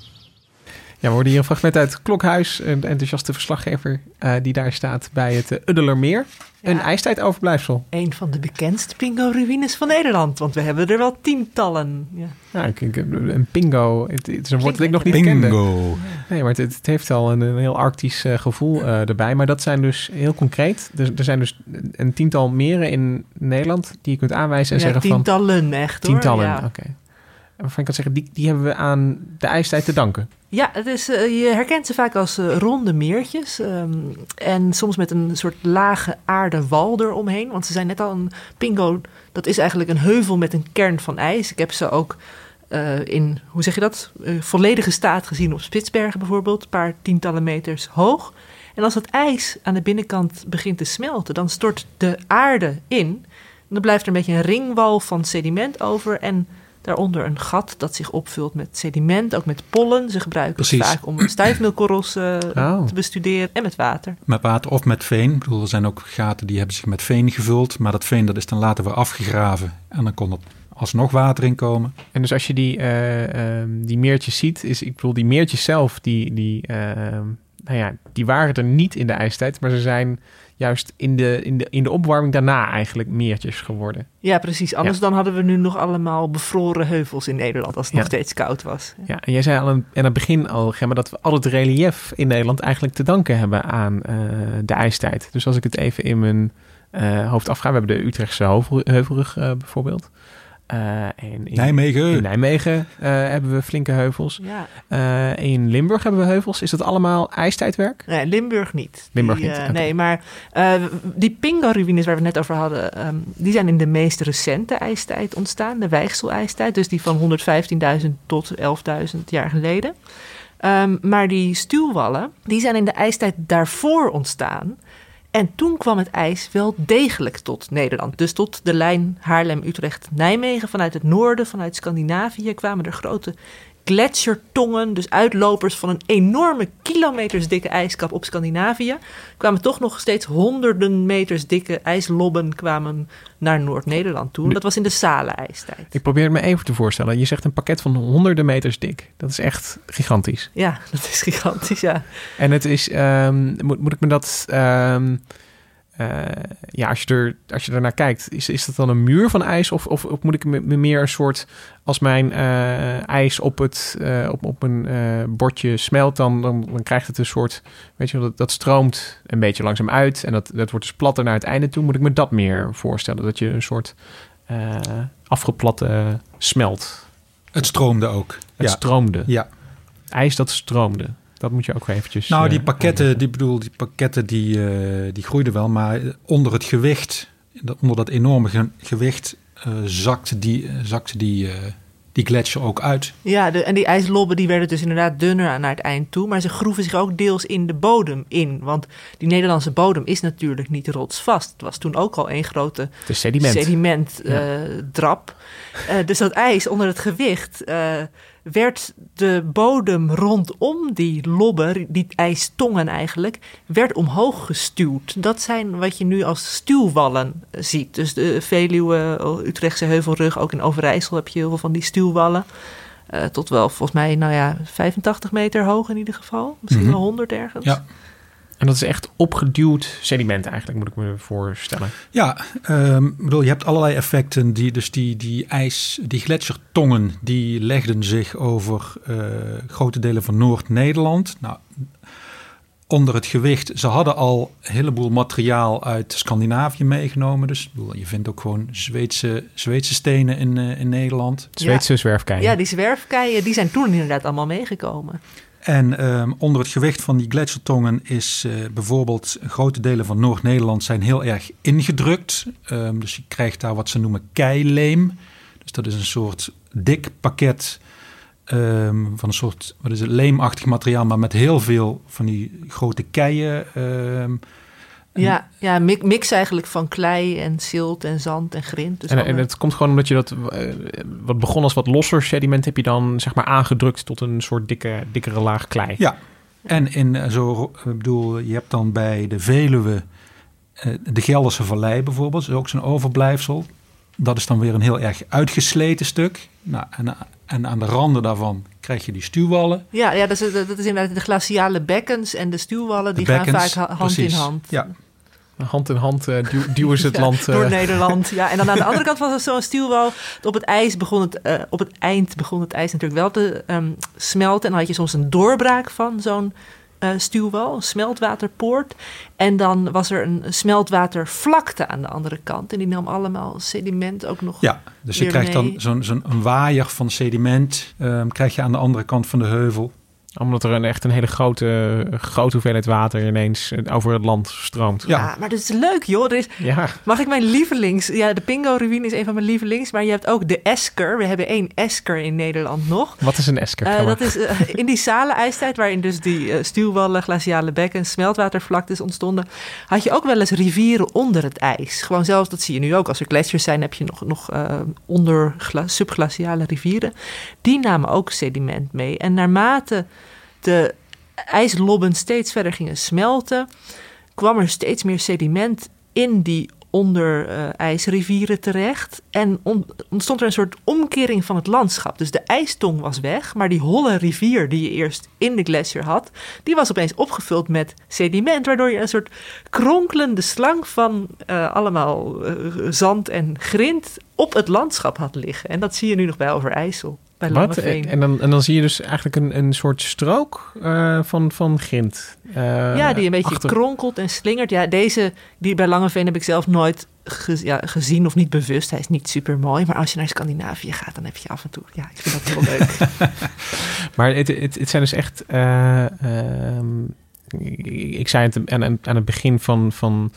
Ja, we hoorden hier een fragment uit Klokhuis, een enthousiaste verslaggever eh, die daar staat bij het uh, Uddelermeer. Een Ja. ijstijdoverblijfsel. Een van de bekendste pingo-ruïnes van Nederland. Want we hebben er wel tientallen. Ja. Ja, ik, ik- een pingo. Het, het is een woord dat ik nog niet kende. Bingo. Nee, maar het, het heeft al een, een heel arctisch eh, gevoel eh, erbij. Maar dat zijn dus heel concreet. Er, er zijn dus een tiental meren in Nederland die je kunt aanwijzen en Ja, zeggen van... tientallen echt hoor. Tientallen, Ja. oké. En Waarvan ik kan zeggen, die, die hebben we aan de ijstijd te danken. Ja, het is, eh, je herkent ze vaak als eh, ronde meertjes. ehm, en soms met een soort lage aardewal eromheen. Want ze zijn net al een pingo. Dat is eigenlijk een heuvel met een kern van ijs. Ik heb ze ook eh, in, hoe zeg je dat? Volledige staat gezien op Spitsbergen bijvoorbeeld. Een paar tientallen meters hoog. En als het ijs aan de binnenkant begint te smelten, dan stort de aarde in. En dan blijft er een beetje een ringwal van sediment over. En daaronder een gat dat zich opvult met sediment, ook met pollen. Ze gebruiken het vaak om stijfmeelkorrels eh, Oh. te bestuderen. En met water. Met water of met veen. Ik bedoel, er zijn ook gaten die hebben zich met veen gevuld. Maar dat veen dat is dan later weer afgegraven. En dan kon er alsnog water in komen. En dus als je die, eh, ehm, die meertjes ziet, is, ik bedoel, die meertjes zelf, die, die, ehm, nou ja, die waren er niet in de ijstijd, maar ze zijn juist in de, in de, in de opwarming daarna eigenlijk meertjes geworden. Ja, precies. Anders dan hadden we nu nog allemaal bevroren heuvels in Nederland als het Ja. nog steeds koud was. Ja, en jij zei al aan, aan het begin al, Gemma, dat we al het relief in Nederland eigenlijk te danken hebben aan eh, de ijstijd. Dus als ik het even in mijn eh, hoofd afga, we hebben de Utrechtse heuvel, heuvelrug eh, bijvoorbeeld. Eh, en in, Nijmegen. In Nijmegen eh, hebben we flinke heuvels. Ja. Eh, in Limburg hebben we heuvels. Is dat allemaal ijstijdwerk? Nee, Limburg niet. Limburg Die, niet, eh. Nee, maar eh, die Pingo-ruïnes waar we het net over hadden, ehm, die zijn in de meest recente ijstijd ontstaan, de Weichsel-ijstijd, dus die van 115.000 tot 11.000 jaar geleden. Ehm, maar die stuwwallen, die zijn in de ijstijd daarvoor ontstaan. En toen kwam het ijs wel degelijk tot Nederland. Dus tot de lijn Haarlem-Utrecht-Nijmegen. Vanuit het noorden, vanuit Scandinavië kwamen er grote gletsjertongen. Dus uitlopers van een enorme kilometers dikke ijskap op Scandinavië. Kwamen toch nog steeds honderden meters dikke ijslobben kwamen naar Noord-Nederland toe. Dat was in de Salen-ijstijd. Ik probeer het me even te voorstellen. Je zegt een pakket van honderden meters dik. Dat is echt gigantisch. Ja, dat is gigantisch, ja. En het is, ehm, moet, moet ik me dat, ehm, eh, ja, als je, er, als je ernaar kijkt, is, is dat dan een muur van ijs? Of, of, of moet ik me, me meer een soort, als mijn eh, ijs op, het, eh, op, op een eh, bordje smelt, dan, dan, dan krijgt het een soort, weet je wel, dat, dat stroomt een beetje langzaam uit. En dat, dat wordt dus platter naar het einde toe. Moet ik me dat meer voorstellen? Dat je een soort afgeplatte smelt. Het stroomde ook. Het ja. stroomde. Ja. Ijs dat stroomde. Dat moet je ook eventjes... Nou, die eh, pakketten, die bedoel, die pakketten die, eh, die groeiden wel, maar onder het gewicht, onder dat enorme ge- gewicht, eh, zakte die, zakte die, eh, die gletsjer ook uit. Ja, de, en die ijslobben die werden dus inderdaad dunner naar het eind toe. Maar ze groeven zich ook deels in de bodem in. Want die Nederlandse bodem is natuurlijk niet rotsvast. Het was toen ook al één grote is sediment. sedimentdrap. Eh, dus dat ijs onder het gewicht eh, werd de bodem rondom die lobben, die ijstongen eigenlijk, werd omhoog gestuwd. Dat zijn wat je nu als stuwwallen ziet. Dus de Veluwe, Utrechtse Heuvelrug, ook in Overijssel heb je heel veel van die stuwwallen. Eh, tot wel volgens mij, nou ja, 85 meter hoog in ieder geval. Misschien Mhm. wel 100 ergens. Ja. En dat is echt opgeduwd sediment eigenlijk, moet ik me voorstellen. Ja, ehm, bedoel, je hebt allerlei effecten. Die, dus die, die ijs, die gletsjertongen, die legden zich over eh, grote delen van Noord-Nederland. Nou, onder het gewicht, ze hadden al een heleboel materiaal uit Scandinavië meegenomen. Dus ik bedoel, je vindt ook gewoon Zweedse, Zweedse stenen in, eh, in Nederland. Zweedse zwerfkeien. Ja, die zwerfkeien, die zijn toen inderdaad allemaal meegekomen. En ehm, onder het gewicht van die gletsjertongen is eh, bijvoorbeeld grote delen van Noord-Nederland zijn heel erg ingedrukt. Ehm, dus je krijgt daar wat ze noemen keileem. Dus dat is een soort dik pakket ehm, van een soort, wat is het, leemachtig materiaal, maar met heel veel van die grote keien. Ehm, Ja, ja mix, mix eigenlijk van klei en zilt en zand en grind. Dus en, het komt gewoon omdat je dat, eh, wat begon als wat losser sediment, heb je dan zeg maar aangedrukt tot een soort dikke, dikkere laag klei. Ja, en in eh, zo, ik bedoel, je hebt dan bij de Veluwe eh, de Gelderse Vallei bijvoorbeeld, is ook zo'n overblijfsel. Dat is dan weer een heel erg uitgesleten stuk. Nou, en, en aan de randen daarvan krijg je die stuwwallen. Ja, ja dat, is, dat is inderdaad de glaciale bekkens en de stuwwallen, die gaan vaak ha- hand precies. in hand. Ja. Hand in hand eh, duw- duwen ze het Ja, land. eh, door Nederland. Ja, en dan aan de andere kant was het zo'n stuwwal. Op het ijs begon het, eh, op het eind begon het ijs natuurlijk wel te ehm, smelten. En dan had je soms een doorbraak van zo'n stuwwal, een smeltwaterpoort. En dan was er een smeltwatervlakte aan de andere kant. En die nam allemaal sediment ook nog. Ja, dus je krijgt dan mee. zo'n zo'n waaier van sediment. ehm, krijg je aan de andere kant van de heuvel. Omdat er een, echt een hele grote, grote hoeveelheid water ineens eh, over het land stroomt. Ja, maar dat is leuk, joh. Er is, Ja. Mag ik mijn lievelings... Ja, de Pingo-ruïne is een van mijn lievelings. Maar je hebt ook de Esker. We hebben één Esker in Nederland nog. Wat is een esker? Eh, dat is eh, in die Salen-ijstijd, waarin dus die stuwwallen, glaciale bekkens, smeltwatervlaktes ontstonden, had je ook wel eens rivieren onder het ijs. Gewoon zelfs, dat zie je nu ook, als er gletsjers zijn, heb je nog, nog eh, onder gla- subglaciale rivieren. Die namen ook sediment mee. En naarmate de ijslobben steeds verder gingen smelten, kwam er steeds meer sediment in die onder ijsrivieren terecht. En on- ontstond er een soort omkering van het landschap. Dus de ijstong was weg, maar die holle rivier die je eerst in de glacier had, die was opeens opgevuld met sediment, waardoor je een soort kronkelende slang van eh, allemaal eh, zand en grind op het landschap had liggen. En dat zie je nu nog bij Overijssel. Bij Wat? En dan, en dan zie je dus eigenlijk een, een soort strook eh, van, van grind. eh, ja, die een beetje achter- kronkelt en slingert. Ja, deze die bij Langeveen heb ik zelf nooit ge- ja, gezien of niet bewust. Hij is niet super mooi, maar als je naar Scandinavië gaat, dan heb je af en toe. Ja, ik vind dat heel leuk. Maar het, het, het zijn dus echt. eh, ehm, ik, ik zei het aan, aan aan het begin van. van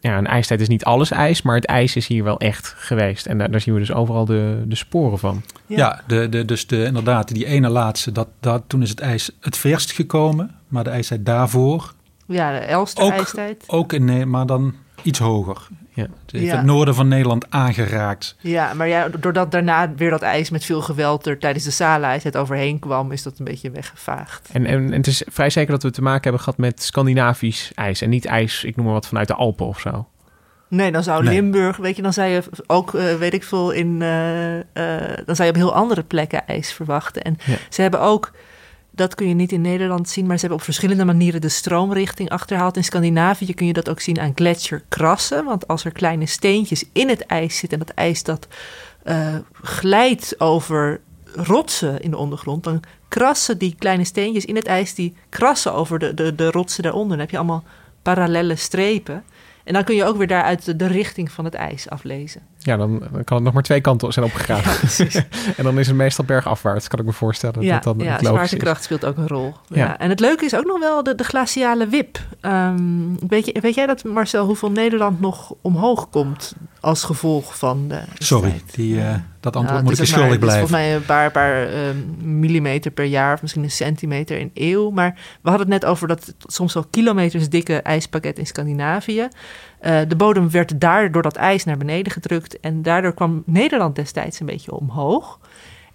ja, een ijstijd is niet alles ijs, maar het ijs is hier wel echt geweest. En daar, daar zien we dus overal de, de sporen van. Ja, de, de, dus de, inderdaad, die ene laatste, dat, dat, toen is het ijs het verst gekomen. Maar de ijstijd daarvoor, Ja, de Elster Ook- ijstijd. ook in, Ne- maar dan iets hoger. Ja. Het heeft Ja. het noorden van Nederland aangeraakt. Ja, maar ja, doordat daarna weer dat ijs met veel geweld er tijdens de Sala-ijstijd overheen kwam, is dat een beetje weggevaagd. En, en, en het is vrij zeker dat we te maken hebben gehad met Scandinavisch ijs. En niet ijs, ik noem maar wat, vanuit de Alpen of zo. Nee, dan zou Nee. Limburg, weet je, dan zou je ook, eh, weet ik veel, in, eh, eh, dan zou je op heel andere plekken ijs verwachten. En Ja. ze hebben ook, Dat kun je niet in Nederland zien, maar ze hebben op verschillende manieren de stroomrichting achterhaald. In Scandinavië kun je dat ook zien aan gletsjerkrassen. Want als er kleine steentjes in het ijs zitten en dat ijs dat uh, glijdt over rotsen in de ondergrond, dan krassen die kleine steentjes in het ijs, die krassen over de, de, de rotsen daaronder. Dan heb je allemaal parallelle strepen. En dan kun je ook weer daaruit de, de richting van het ijs aflezen. Ja, dan, dan kan het nog maar twee kanten zijn opgegraven. Ja, en dan is het meestal bergafwaarts, kan ik me voorstellen. Ja, dat dan ja zwaartekracht speelt ook een rol. Ja. ja. En het leuke is ook nog wel de, de glaciale wip. Um, weet, je, weet jij dat, Marcel, hoeveel Nederland nog omhoog komt als gevolg van de... Sorry, die, uh, dat antwoord moet ik schuldig blijven. volgens mij een paar, paar um, millimeter per jaar, of misschien een centimeter in eeuw. Maar we hadden het net over dat soms wel kilometers dikke ijspakket in Scandinavië. Uh, de bodem werd daar door dat ijs naar beneden gedrukt. En daardoor kwam Nederland destijds een beetje omhoog.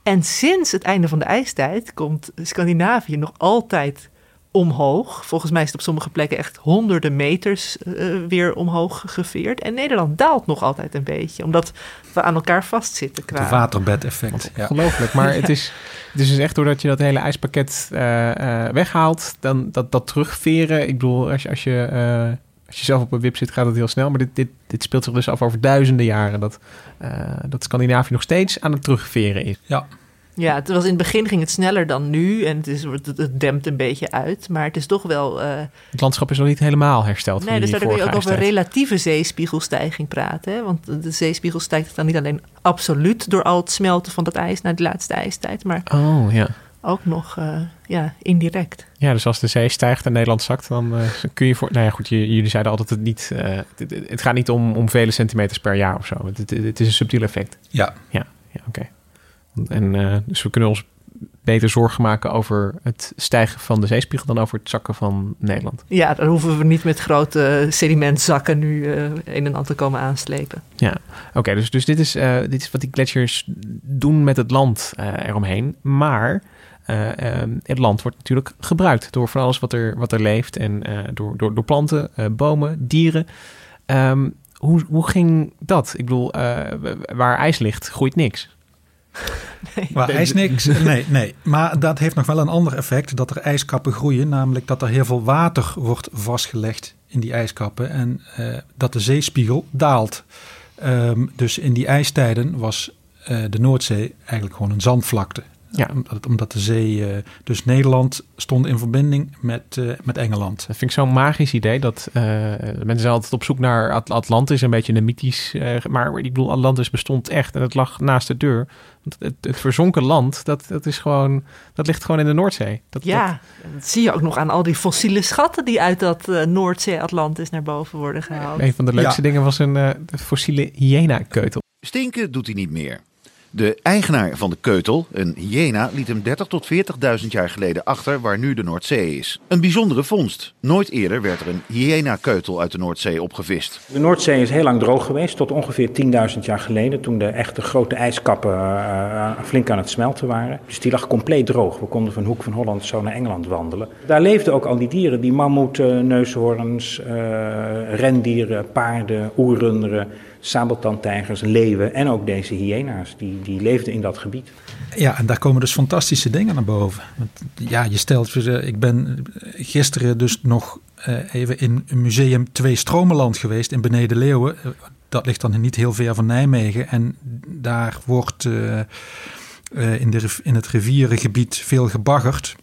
En sinds het einde van de ijstijd komt Scandinavië nog altijd omhoog. Volgens mij is het op sommige plekken echt honderden meters uh, weer omhoog geveerd. En Nederland daalt nog altijd een beetje, omdat we aan elkaar vastzitten. Qua... Het waterbedeffect. Ja. Ongelooflijk, maar het is, het is dus echt doordat je dat hele ijspakket uh, uh, weghaalt, dan dat, dat terugveren. Ik bedoel, als je, als je als je zelf op een wip zit, gaat het heel snel. Maar dit, dit, dit speelt zich dus af over duizenden jaren. Dat, uh, dat Scandinavië nog steeds aan het terugveren is. Ja. Ja, het was in het begin ging het sneller dan nu. En het, is, het, het dempt een beetje uit. Maar het is toch wel... Uh... Het landschap is nog niet helemaal hersteld. Nee, dus daar kun je ook over relatieve zeespiegelstijging praten. Hè? Want de zeespiegel stijgt dan niet alleen absoluut... door al het smelten van dat ijs naar de laatste ijstijd. Maar oh, ja ook nog uh, ja, indirect. Ja, dus als de zee stijgt en Nederland zakt, dan uh, kun je voor. Nou ja, goed, jullie zeiden altijd het niet. Uh, het, het, gaat niet om, om vele centimeters per jaar of zo. Het, het is een subtiel effect. Ja. Ja, ja oké. Okay. En dus we kunnen ons beter zorgen maken over het stijgen van de zeespiegel dan over het zakken van Nederland. Ja, dan hoeven we niet met grote sedimentzakken nu een en ander te komen aanslepen. Ja, oké. dus, dus dit, is, dit is wat die gletsjers doen met het land eromheen. Maar het land wordt natuurlijk gebruikt door van alles wat er, wat er leeft en uh, door, door, door planten, uh, bomen, dieren. Um, hoe, hoe ging dat? Ik bedoel, waar ijs ligt, groeit niks. Nee, waar ijs niks? Nee, nee. Maar dat heeft nog wel een ander effect, dat er ijskappen groeien. Namelijk dat er heel veel water wordt vastgelegd in die ijskappen en dat de zeespiegel daalt. Um, dus in die ijstijden was de Noordzee eigenlijk gewoon een zandvlakte. Ja. Omdat, omdat de zee, uh, dus Nederland stond in verbinding met, uh, met Engeland. Dat vind ik zo'n magisch idee. Dat uh, mensen zijn altijd op zoek naar At Atlantis, een beetje een mythisch. maar ik bedoel, Atlantis bestond echt en het lag naast de deur. Het, het, het, verzonken land, dat, dat, is gewoon, dat ligt gewoon in de Noordzee. Dat, ja, dat... dat... zie je ook nog aan al die fossiele schatten die uit dat Noordzee-Atlantis naar boven worden gehaald. Een van de leukste ja. dingen was een fossiele hyena-keutel. Stinken doet hij niet meer. De eigenaar van de keutel, een hyena, liet hem 30 tot 40.000 jaar geleden achter waar nu de Noordzee is. Een bijzondere vondst. Nooit eerder werd er een hyena-keutel uit de Noordzee opgevist. De Noordzee is heel lang droog geweest, tot ongeveer 10.000 jaar geleden, toen de echte grote ijskappen uh, flink aan het smelten waren. Dus die lag compleet droog. We konden van Hoek van Holland zo naar Engeland wandelen. Daar leefden ook al die dieren, die mammoeten, neushoorns, rendieren, paarden, oerrunderen sabeltandtijgers, leeuwen en ook deze hyena's. Die, die leefden in dat gebied. Ja, en daar komen dus fantastische dingen naar boven. Want, ja, je stelt, ik ben gisteren dus nog even in museum Twee Stromenland geweest in Beneden Leeuwen. Dat ligt dan niet heel ver van Nijmegen. En daar wordt in, de, in het rivierengebied veel gebaggerd.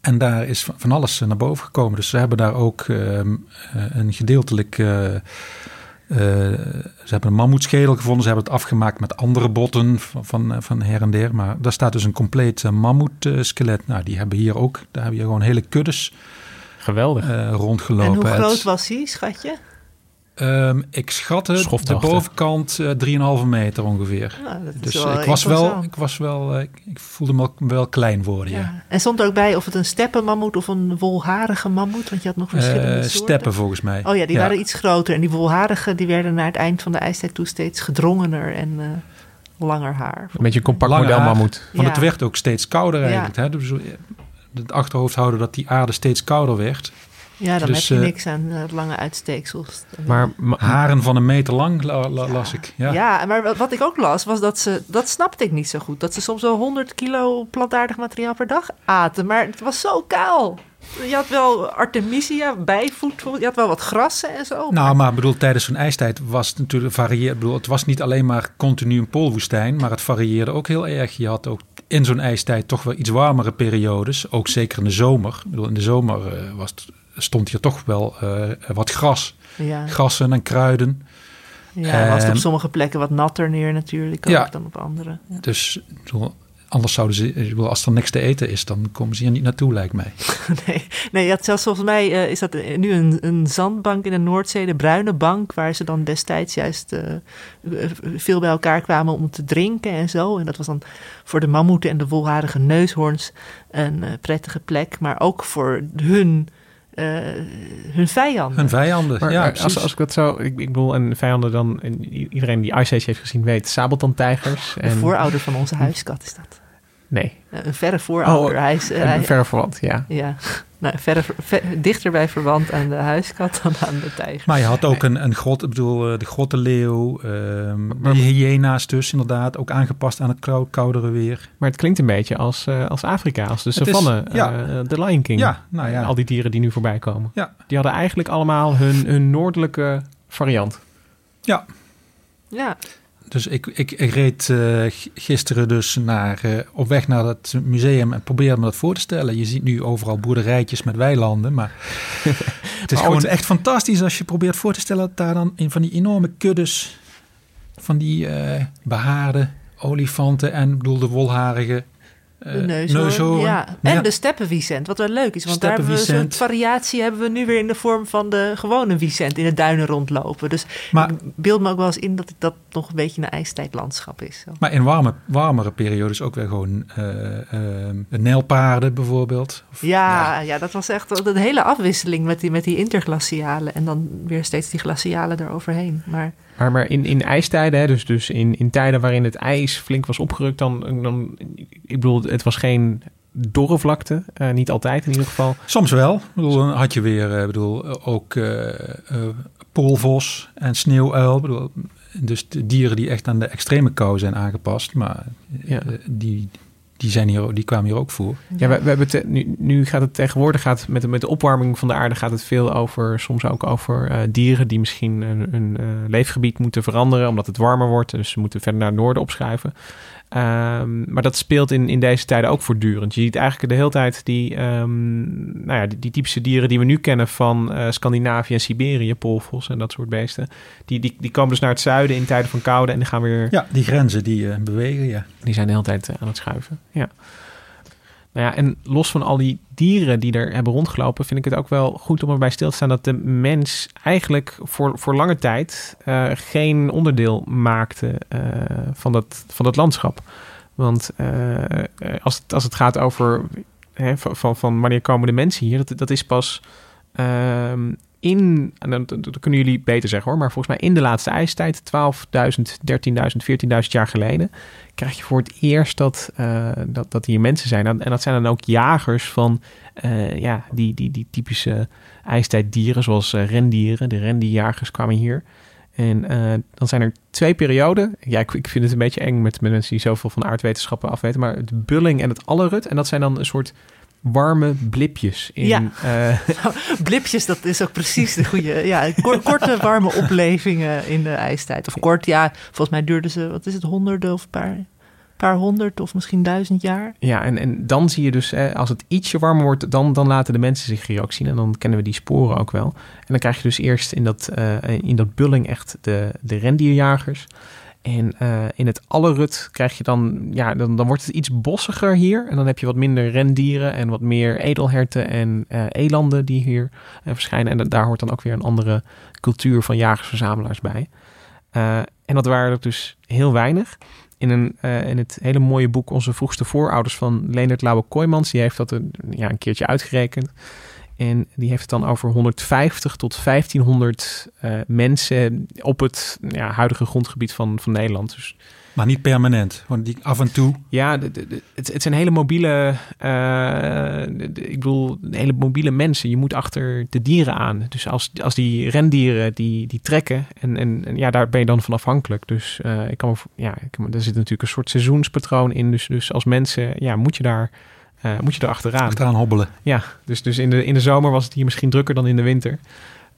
En daar is van alles naar boven gekomen. Dus ze hebben daar ook uh, een gedeeltelijk uh, ze hebben een mammoetschedel gevonden. Ze hebben het afgemaakt met andere botten van, van, van her en der. Maar daar staat dus een compleet uh, mammoetskelet. Nou, die hebben hier ook. Daar hebben hier gewoon hele kuddes. Geweldig. Uh, rondgelopen. En hoe groot was hij, schatje? Um, ik schatte de bovenkant uh, 3,5 meter ongeveer. Nou, dus ik was, wel, ik was wel, uh, ik voelde me wel klein worden. Ja. ja. En stond er ook bij of het een steppenmammoet of een wolharige mammoet? Want je had nog verschillende uh, soorten. Steppen volgens mij. Oh ja, die ja. waren iets groter. En die wolharige die werden naar het eind van de ijstijd toe steeds gedrongener en uh, langer haar. Een beetje een compact model mammoet. Want het werd ook steeds kouder eigenlijk. Hè? Dus het achterhoofd houden dat die aarde steeds kouder werd. Ja, dan Dus, heb je eh, niks aan eh, lange uitsteeksels. Maar ma- Haren van een meter lang la- la- las ik. Ja. Ja. maar wat- ik ook las, was dat ze... Dat snapte ik niet zo goed. Dat ze soms wel 100 kilo plantaardig materiaal per dag aten. Maar het was zo kaal. Je had wel artemisia, bijvoed. Je had wel wat grassen en zo. Nou, maar bedoel, tijdens zo'n ijstijd was het natuurlijk varieerd. Ik bedoel, het was niet alleen maar continu een poolwoestijn, maar het varieerde ook heel erg. Je had ook in zo'n ijstijd toch wel iets warmere periodes, ook zeker in de zomer. Ik bedoel, in de zomer eh, was het, stond hier toch wel eh, wat gras, Ja. grassen en kruiden. Ja, was het op Ehm, sommige plekken wat natter neer natuurlijk ook Ja. dan op andere. Ja. Dus anders zouden ze, als er niks te eten is, dan komen ze hier niet naartoe, lijkt mij. Nee, nee zelfs volgens mij eh, is dat nu een, een zandbank in de Noordzee, de Bruine Bank, waar ze dan destijds juist eh, veel bij elkaar kwamen om te drinken en zo. En dat was dan voor de mammoeten en de wolharige neushoorns een prettige plek, maar ook voor hun, hun vijanden. Hun vijanden, Maar, ja, eh, precies. als, als ik dat zo, ik, ik bedoel, en vijanden dan, en iedereen die Ice Age heeft gezien weet, sabeltandtijgers. De En, voorouder van onze huiskat is dat. Nee. Eh, Een verre voorouder. Oh, hij is, eh, een hij- verre verwant, ja. Ja, nou, verre, ver- dichterbij verwant aan de huiskat dan aan de tijger. Maar je had ook een, een grot, ik bedoel, eh, de grottenleeuw, ehm de hyena's dus inderdaad, ook aangepast aan het kou- koudere weer. Maar het klinkt een beetje als, eh, als Afrika, als de savanne, ja. eh, de Lion King. Ja, nou ja. Al die dieren die nu voorbij komen. Ja. Die hadden eigenlijk allemaal hun, hun noordelijke variant. Ja, Ja, dus ik, ik, ik reed eh, gisteren dus naar, eh, op weg naar het museum en probeerde me dat voor te stellen. Je ziet nu overal boerderijtjes met weilanden, maar het is Maar gewoon echt fantastisch als je probeert voor te stellen dat daar dan in van die enorme kuddes van die eh behaarde olifanten en ik bedoel de wolharige de neushoorn. neushoorn. Ja. En ja, de steppenwiesent, wat wel leuk is. Want daar hebben we een soort variatie hebben we nu weer in de vorm van de gewone wiesent in de duinen rondlopen. Dus Maar- ik beeld me ook wel eens in dat dat nog een beetje een ijstijdlandschap is. Zo. Maar in warme, warmere periodes ook weer gewoon eh eh, nijlpaarden bijvoorbeeld. Of- Ja, ja, dat was echt de hele afwisseling met die, met die interglacialen. En dan weer steeds die glacialen eroverheen. Maar Maar, maar in, in ijstijden, hè, dus, dus in, in tijden waarin het ijs flink was opgerukt, dan, dan ik bedoel, het was geen dorre vlakte, eh, niet altijd in ieder geval. Soms wel. Ik bedoel, dan had je weer ik bedoel, ook eh, eh, poolvos en sneeuwuil. Bedoel, dus de dieren die echt aan de extreme kou zijn aangepast. Maar Ja. die, die, zijn hier, die kwamen hier ook voor. Ja, we, we hebben nu, nu gaat het tegenwoordig gaat met, de- met de opwarming van de aarde gaat het veel over, soms ook over eh, dieren die misschien een eh, leefgebied moeten veranderen omdat het warmer wordt. Dus ze moeten verder naar het noorden opschuiven. Ehm, maar dat speelt in, in deze tijden ook voortdurend. Je ziet eigenlijk de hele tijd die, ehm, nou ja, die, die typische dieren die we nu kennen van eh, Scandinavië en Siberië, polvos en dat soort beesten. Die, die, die komen dus naar het zuiden in tijden van koude en die gaan weer Ja, die grenzen die eh, bewegen, ja. die zijn de hele tijd eh, aan het schuiven. Ja. Nou ja, en los van al die dieren die er hebben rondgelopen, vind ik het ook wel goed om erbij stil te staan dat de mens eigenlijk voor, voor lange tijd eh, geen onderdeel maakte eh, van, dat, van dat landschap. Want eh, als, het, als het gaat over hè, van, van, van wanneer komen de mensen hier, dat, dat is pas ehm, in, en dat, kunnen jullie beter zeggen hoor, maar volgens mij in de laatste ijstijd, 12.000, 13.000, 14.000 jaar geleden, krijg je voor het eerst dat, eh, dat, dat hier mensen zijn. En dat zijn dan ook jagers van eh, ja, die, die, die typische ijstijddieren, zoals eh, rendieren. De rendierjagers kwamen hier. En dan zijn er twee perioden. Ja, ik, ik vind het een beetje eng met, met mensen die zoveel van aardwetenschappen afweten. Maar het bulling en het allerut. En dat zijn dan een soort warme blipjes. In, Ja. eh, blipjes, dat is ook precies de goede. Ja, kor- korte, warme oplevingen in de ijstijd. Of kort, ja, volgens mij duurden ze, wat is het, honderden of een paar, paar honderd of misschien duizend jaar. Ja, en, en dan zie je dus, eh, als het ietsje warmer wordt, dan, dan laten de mensen zich hier ook zien. En dan kennen we die sporen ook wel. En dan krijg je dus eerst in dat, eh, in dat bulling echt de, de rendierjagers. En eh, in het allerut krijg je dan, ja, dan, dan wordt het iets bossiger hier. En dan heb je wat minder rendieren en wat meer edelherten en eh, elanden die hier eh, verschijnen. En da- daar hoort dan ook weer een andere cultuur van jagers-verzamelaars bij. En dat waren er dus heel weinig. In, een, in het hele mooie boek Onze vroegste voorouders van Leonard Lauwe Kooijmans. Die heeft dat een, ja, een keertje uitgerekend. En die heeft het dan over 150 tot 1500 uh, mensen op het ja, huidige grondgebied van, van Nederland. Dus maar niet permanent, gewoon die af en toe. Ja, de, de, de, het, het zijn hele mobiele, uh, ik bedoel, hele mobiele mensen. Je moet achter de dieren aan. Dus als, als die rendieren die, die trekken en, en, en ja, daar ben je dan van afhankelijk. Dus uh, ik kan, ja, ik, er zit natuurlijk een soort seizoenspatroon in. Dus, dus als mensen, ja, moet je daar, uh, moet je er achteraan. Achteraan hobbelen. Ja, dus, dus in, de, in de zomer was het hier misschien drukker dan in de winter.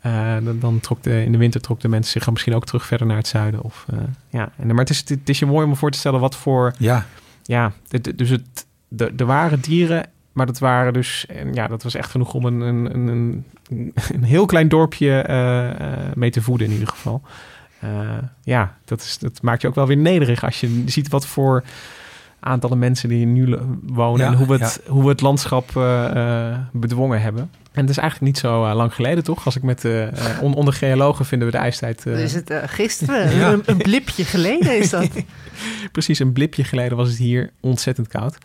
Uh, dan, dan, trok de, in de winter trok de mensen zich misschien ook terug verder naar het zuiden. Of, uh, ja. en, maar het is, het is je mooi om voor te stellen wat voor... Ja. Ja, het, dus het, de, er waren dieren, maar dat waren dus... En ja, dat was echt genoeg om een, een, een, een heel klein dorpje mee te voeden in ieder geval. ja, dat, is, dat maakt je ook wel weer nederig als je ziet wat voor aantallen mensen die nu wonen... Ja, en hoe we het, hoe we het landschap bedwongen hebben. En het is eigenlijk niet zo uh, lang geleden, toch? Als ik met uh, on onder geologen vinden we de ijstijd. Uh... Is het gisteren? ja. een, een, blipje geleden is dat? Precies, een blipje geleden was het hier ontzettend koud.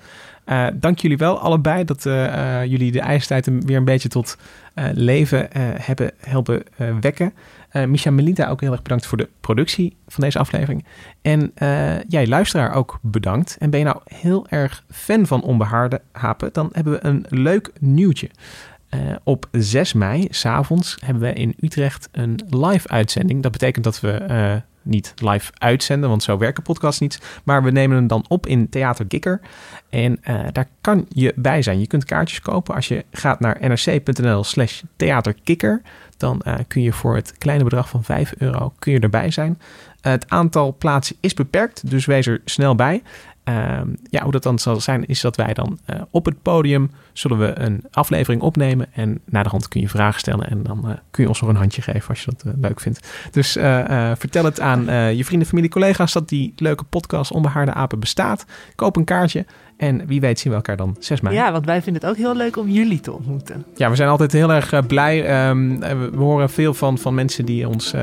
dank jullie wel allebei dat jullie de ijstijd weer een beetje tot leven hebben helpen wekken. Uh, Micha Melinda ook heel erg bedankt voor de productie van deze aflevering. En jij, luisteraar, ook bedankt. En ben je nou heel erg fan van onbehaarde hapen, dan hebben we een leuk nieuwtje. Uh, op 6 mei, s'avonds, hebben we in Utrecht een live uitzending. Dat betekent dat we niet live uitzenden, want zo werken podcasts niet. Maar we nemen hem dan op in Theater Kikker. En daar kan je bij zijn. Je kunt kaartjes kopen als je gaat naar nrc.nl slash theaterkikker. Dan kun je voor het kleine bedrag van 5 euro kun je erbij zijn. het aantal plaatsen is beperkt, dus wees er snel bij. Uh, ja, hoe dat dan zal zijn, is dat wij dan uh, op het podium zullen we een aflevering opnemen. En na de hand kun je vragen stellen. En dan uh, kun je ons nog een handje geven als je dat leuk vindt. Dus vertel het aan je vrienden, familie, collega's dat die leuke podcast Onbehaarde Apen bestaat. Koop een kaartje. En wie weet zien we elkaar dan 6 mei. Ja, want wij vinden het ook heel leuk om jullie te ontmoeten. Ja, we zijn altijd heel erg blij. Um, we, we, horen veel van, van mensen die ons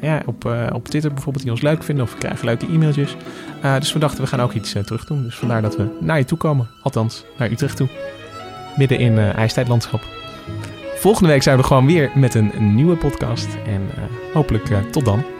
ja, op, op Twitter bijvoorbeeld die ons leuk vinden. Of we krijgen leuke e-mailtjes. dus we dachten we gaan ook iets terug doen. Dus vandaar dat we naar je toe komen. Althans, naar Utrecht toe. Midden in ijstijdlandschap. Volgende week zijn we gewoon weer met een, nieuwe podcast. En hopelijk tot dan.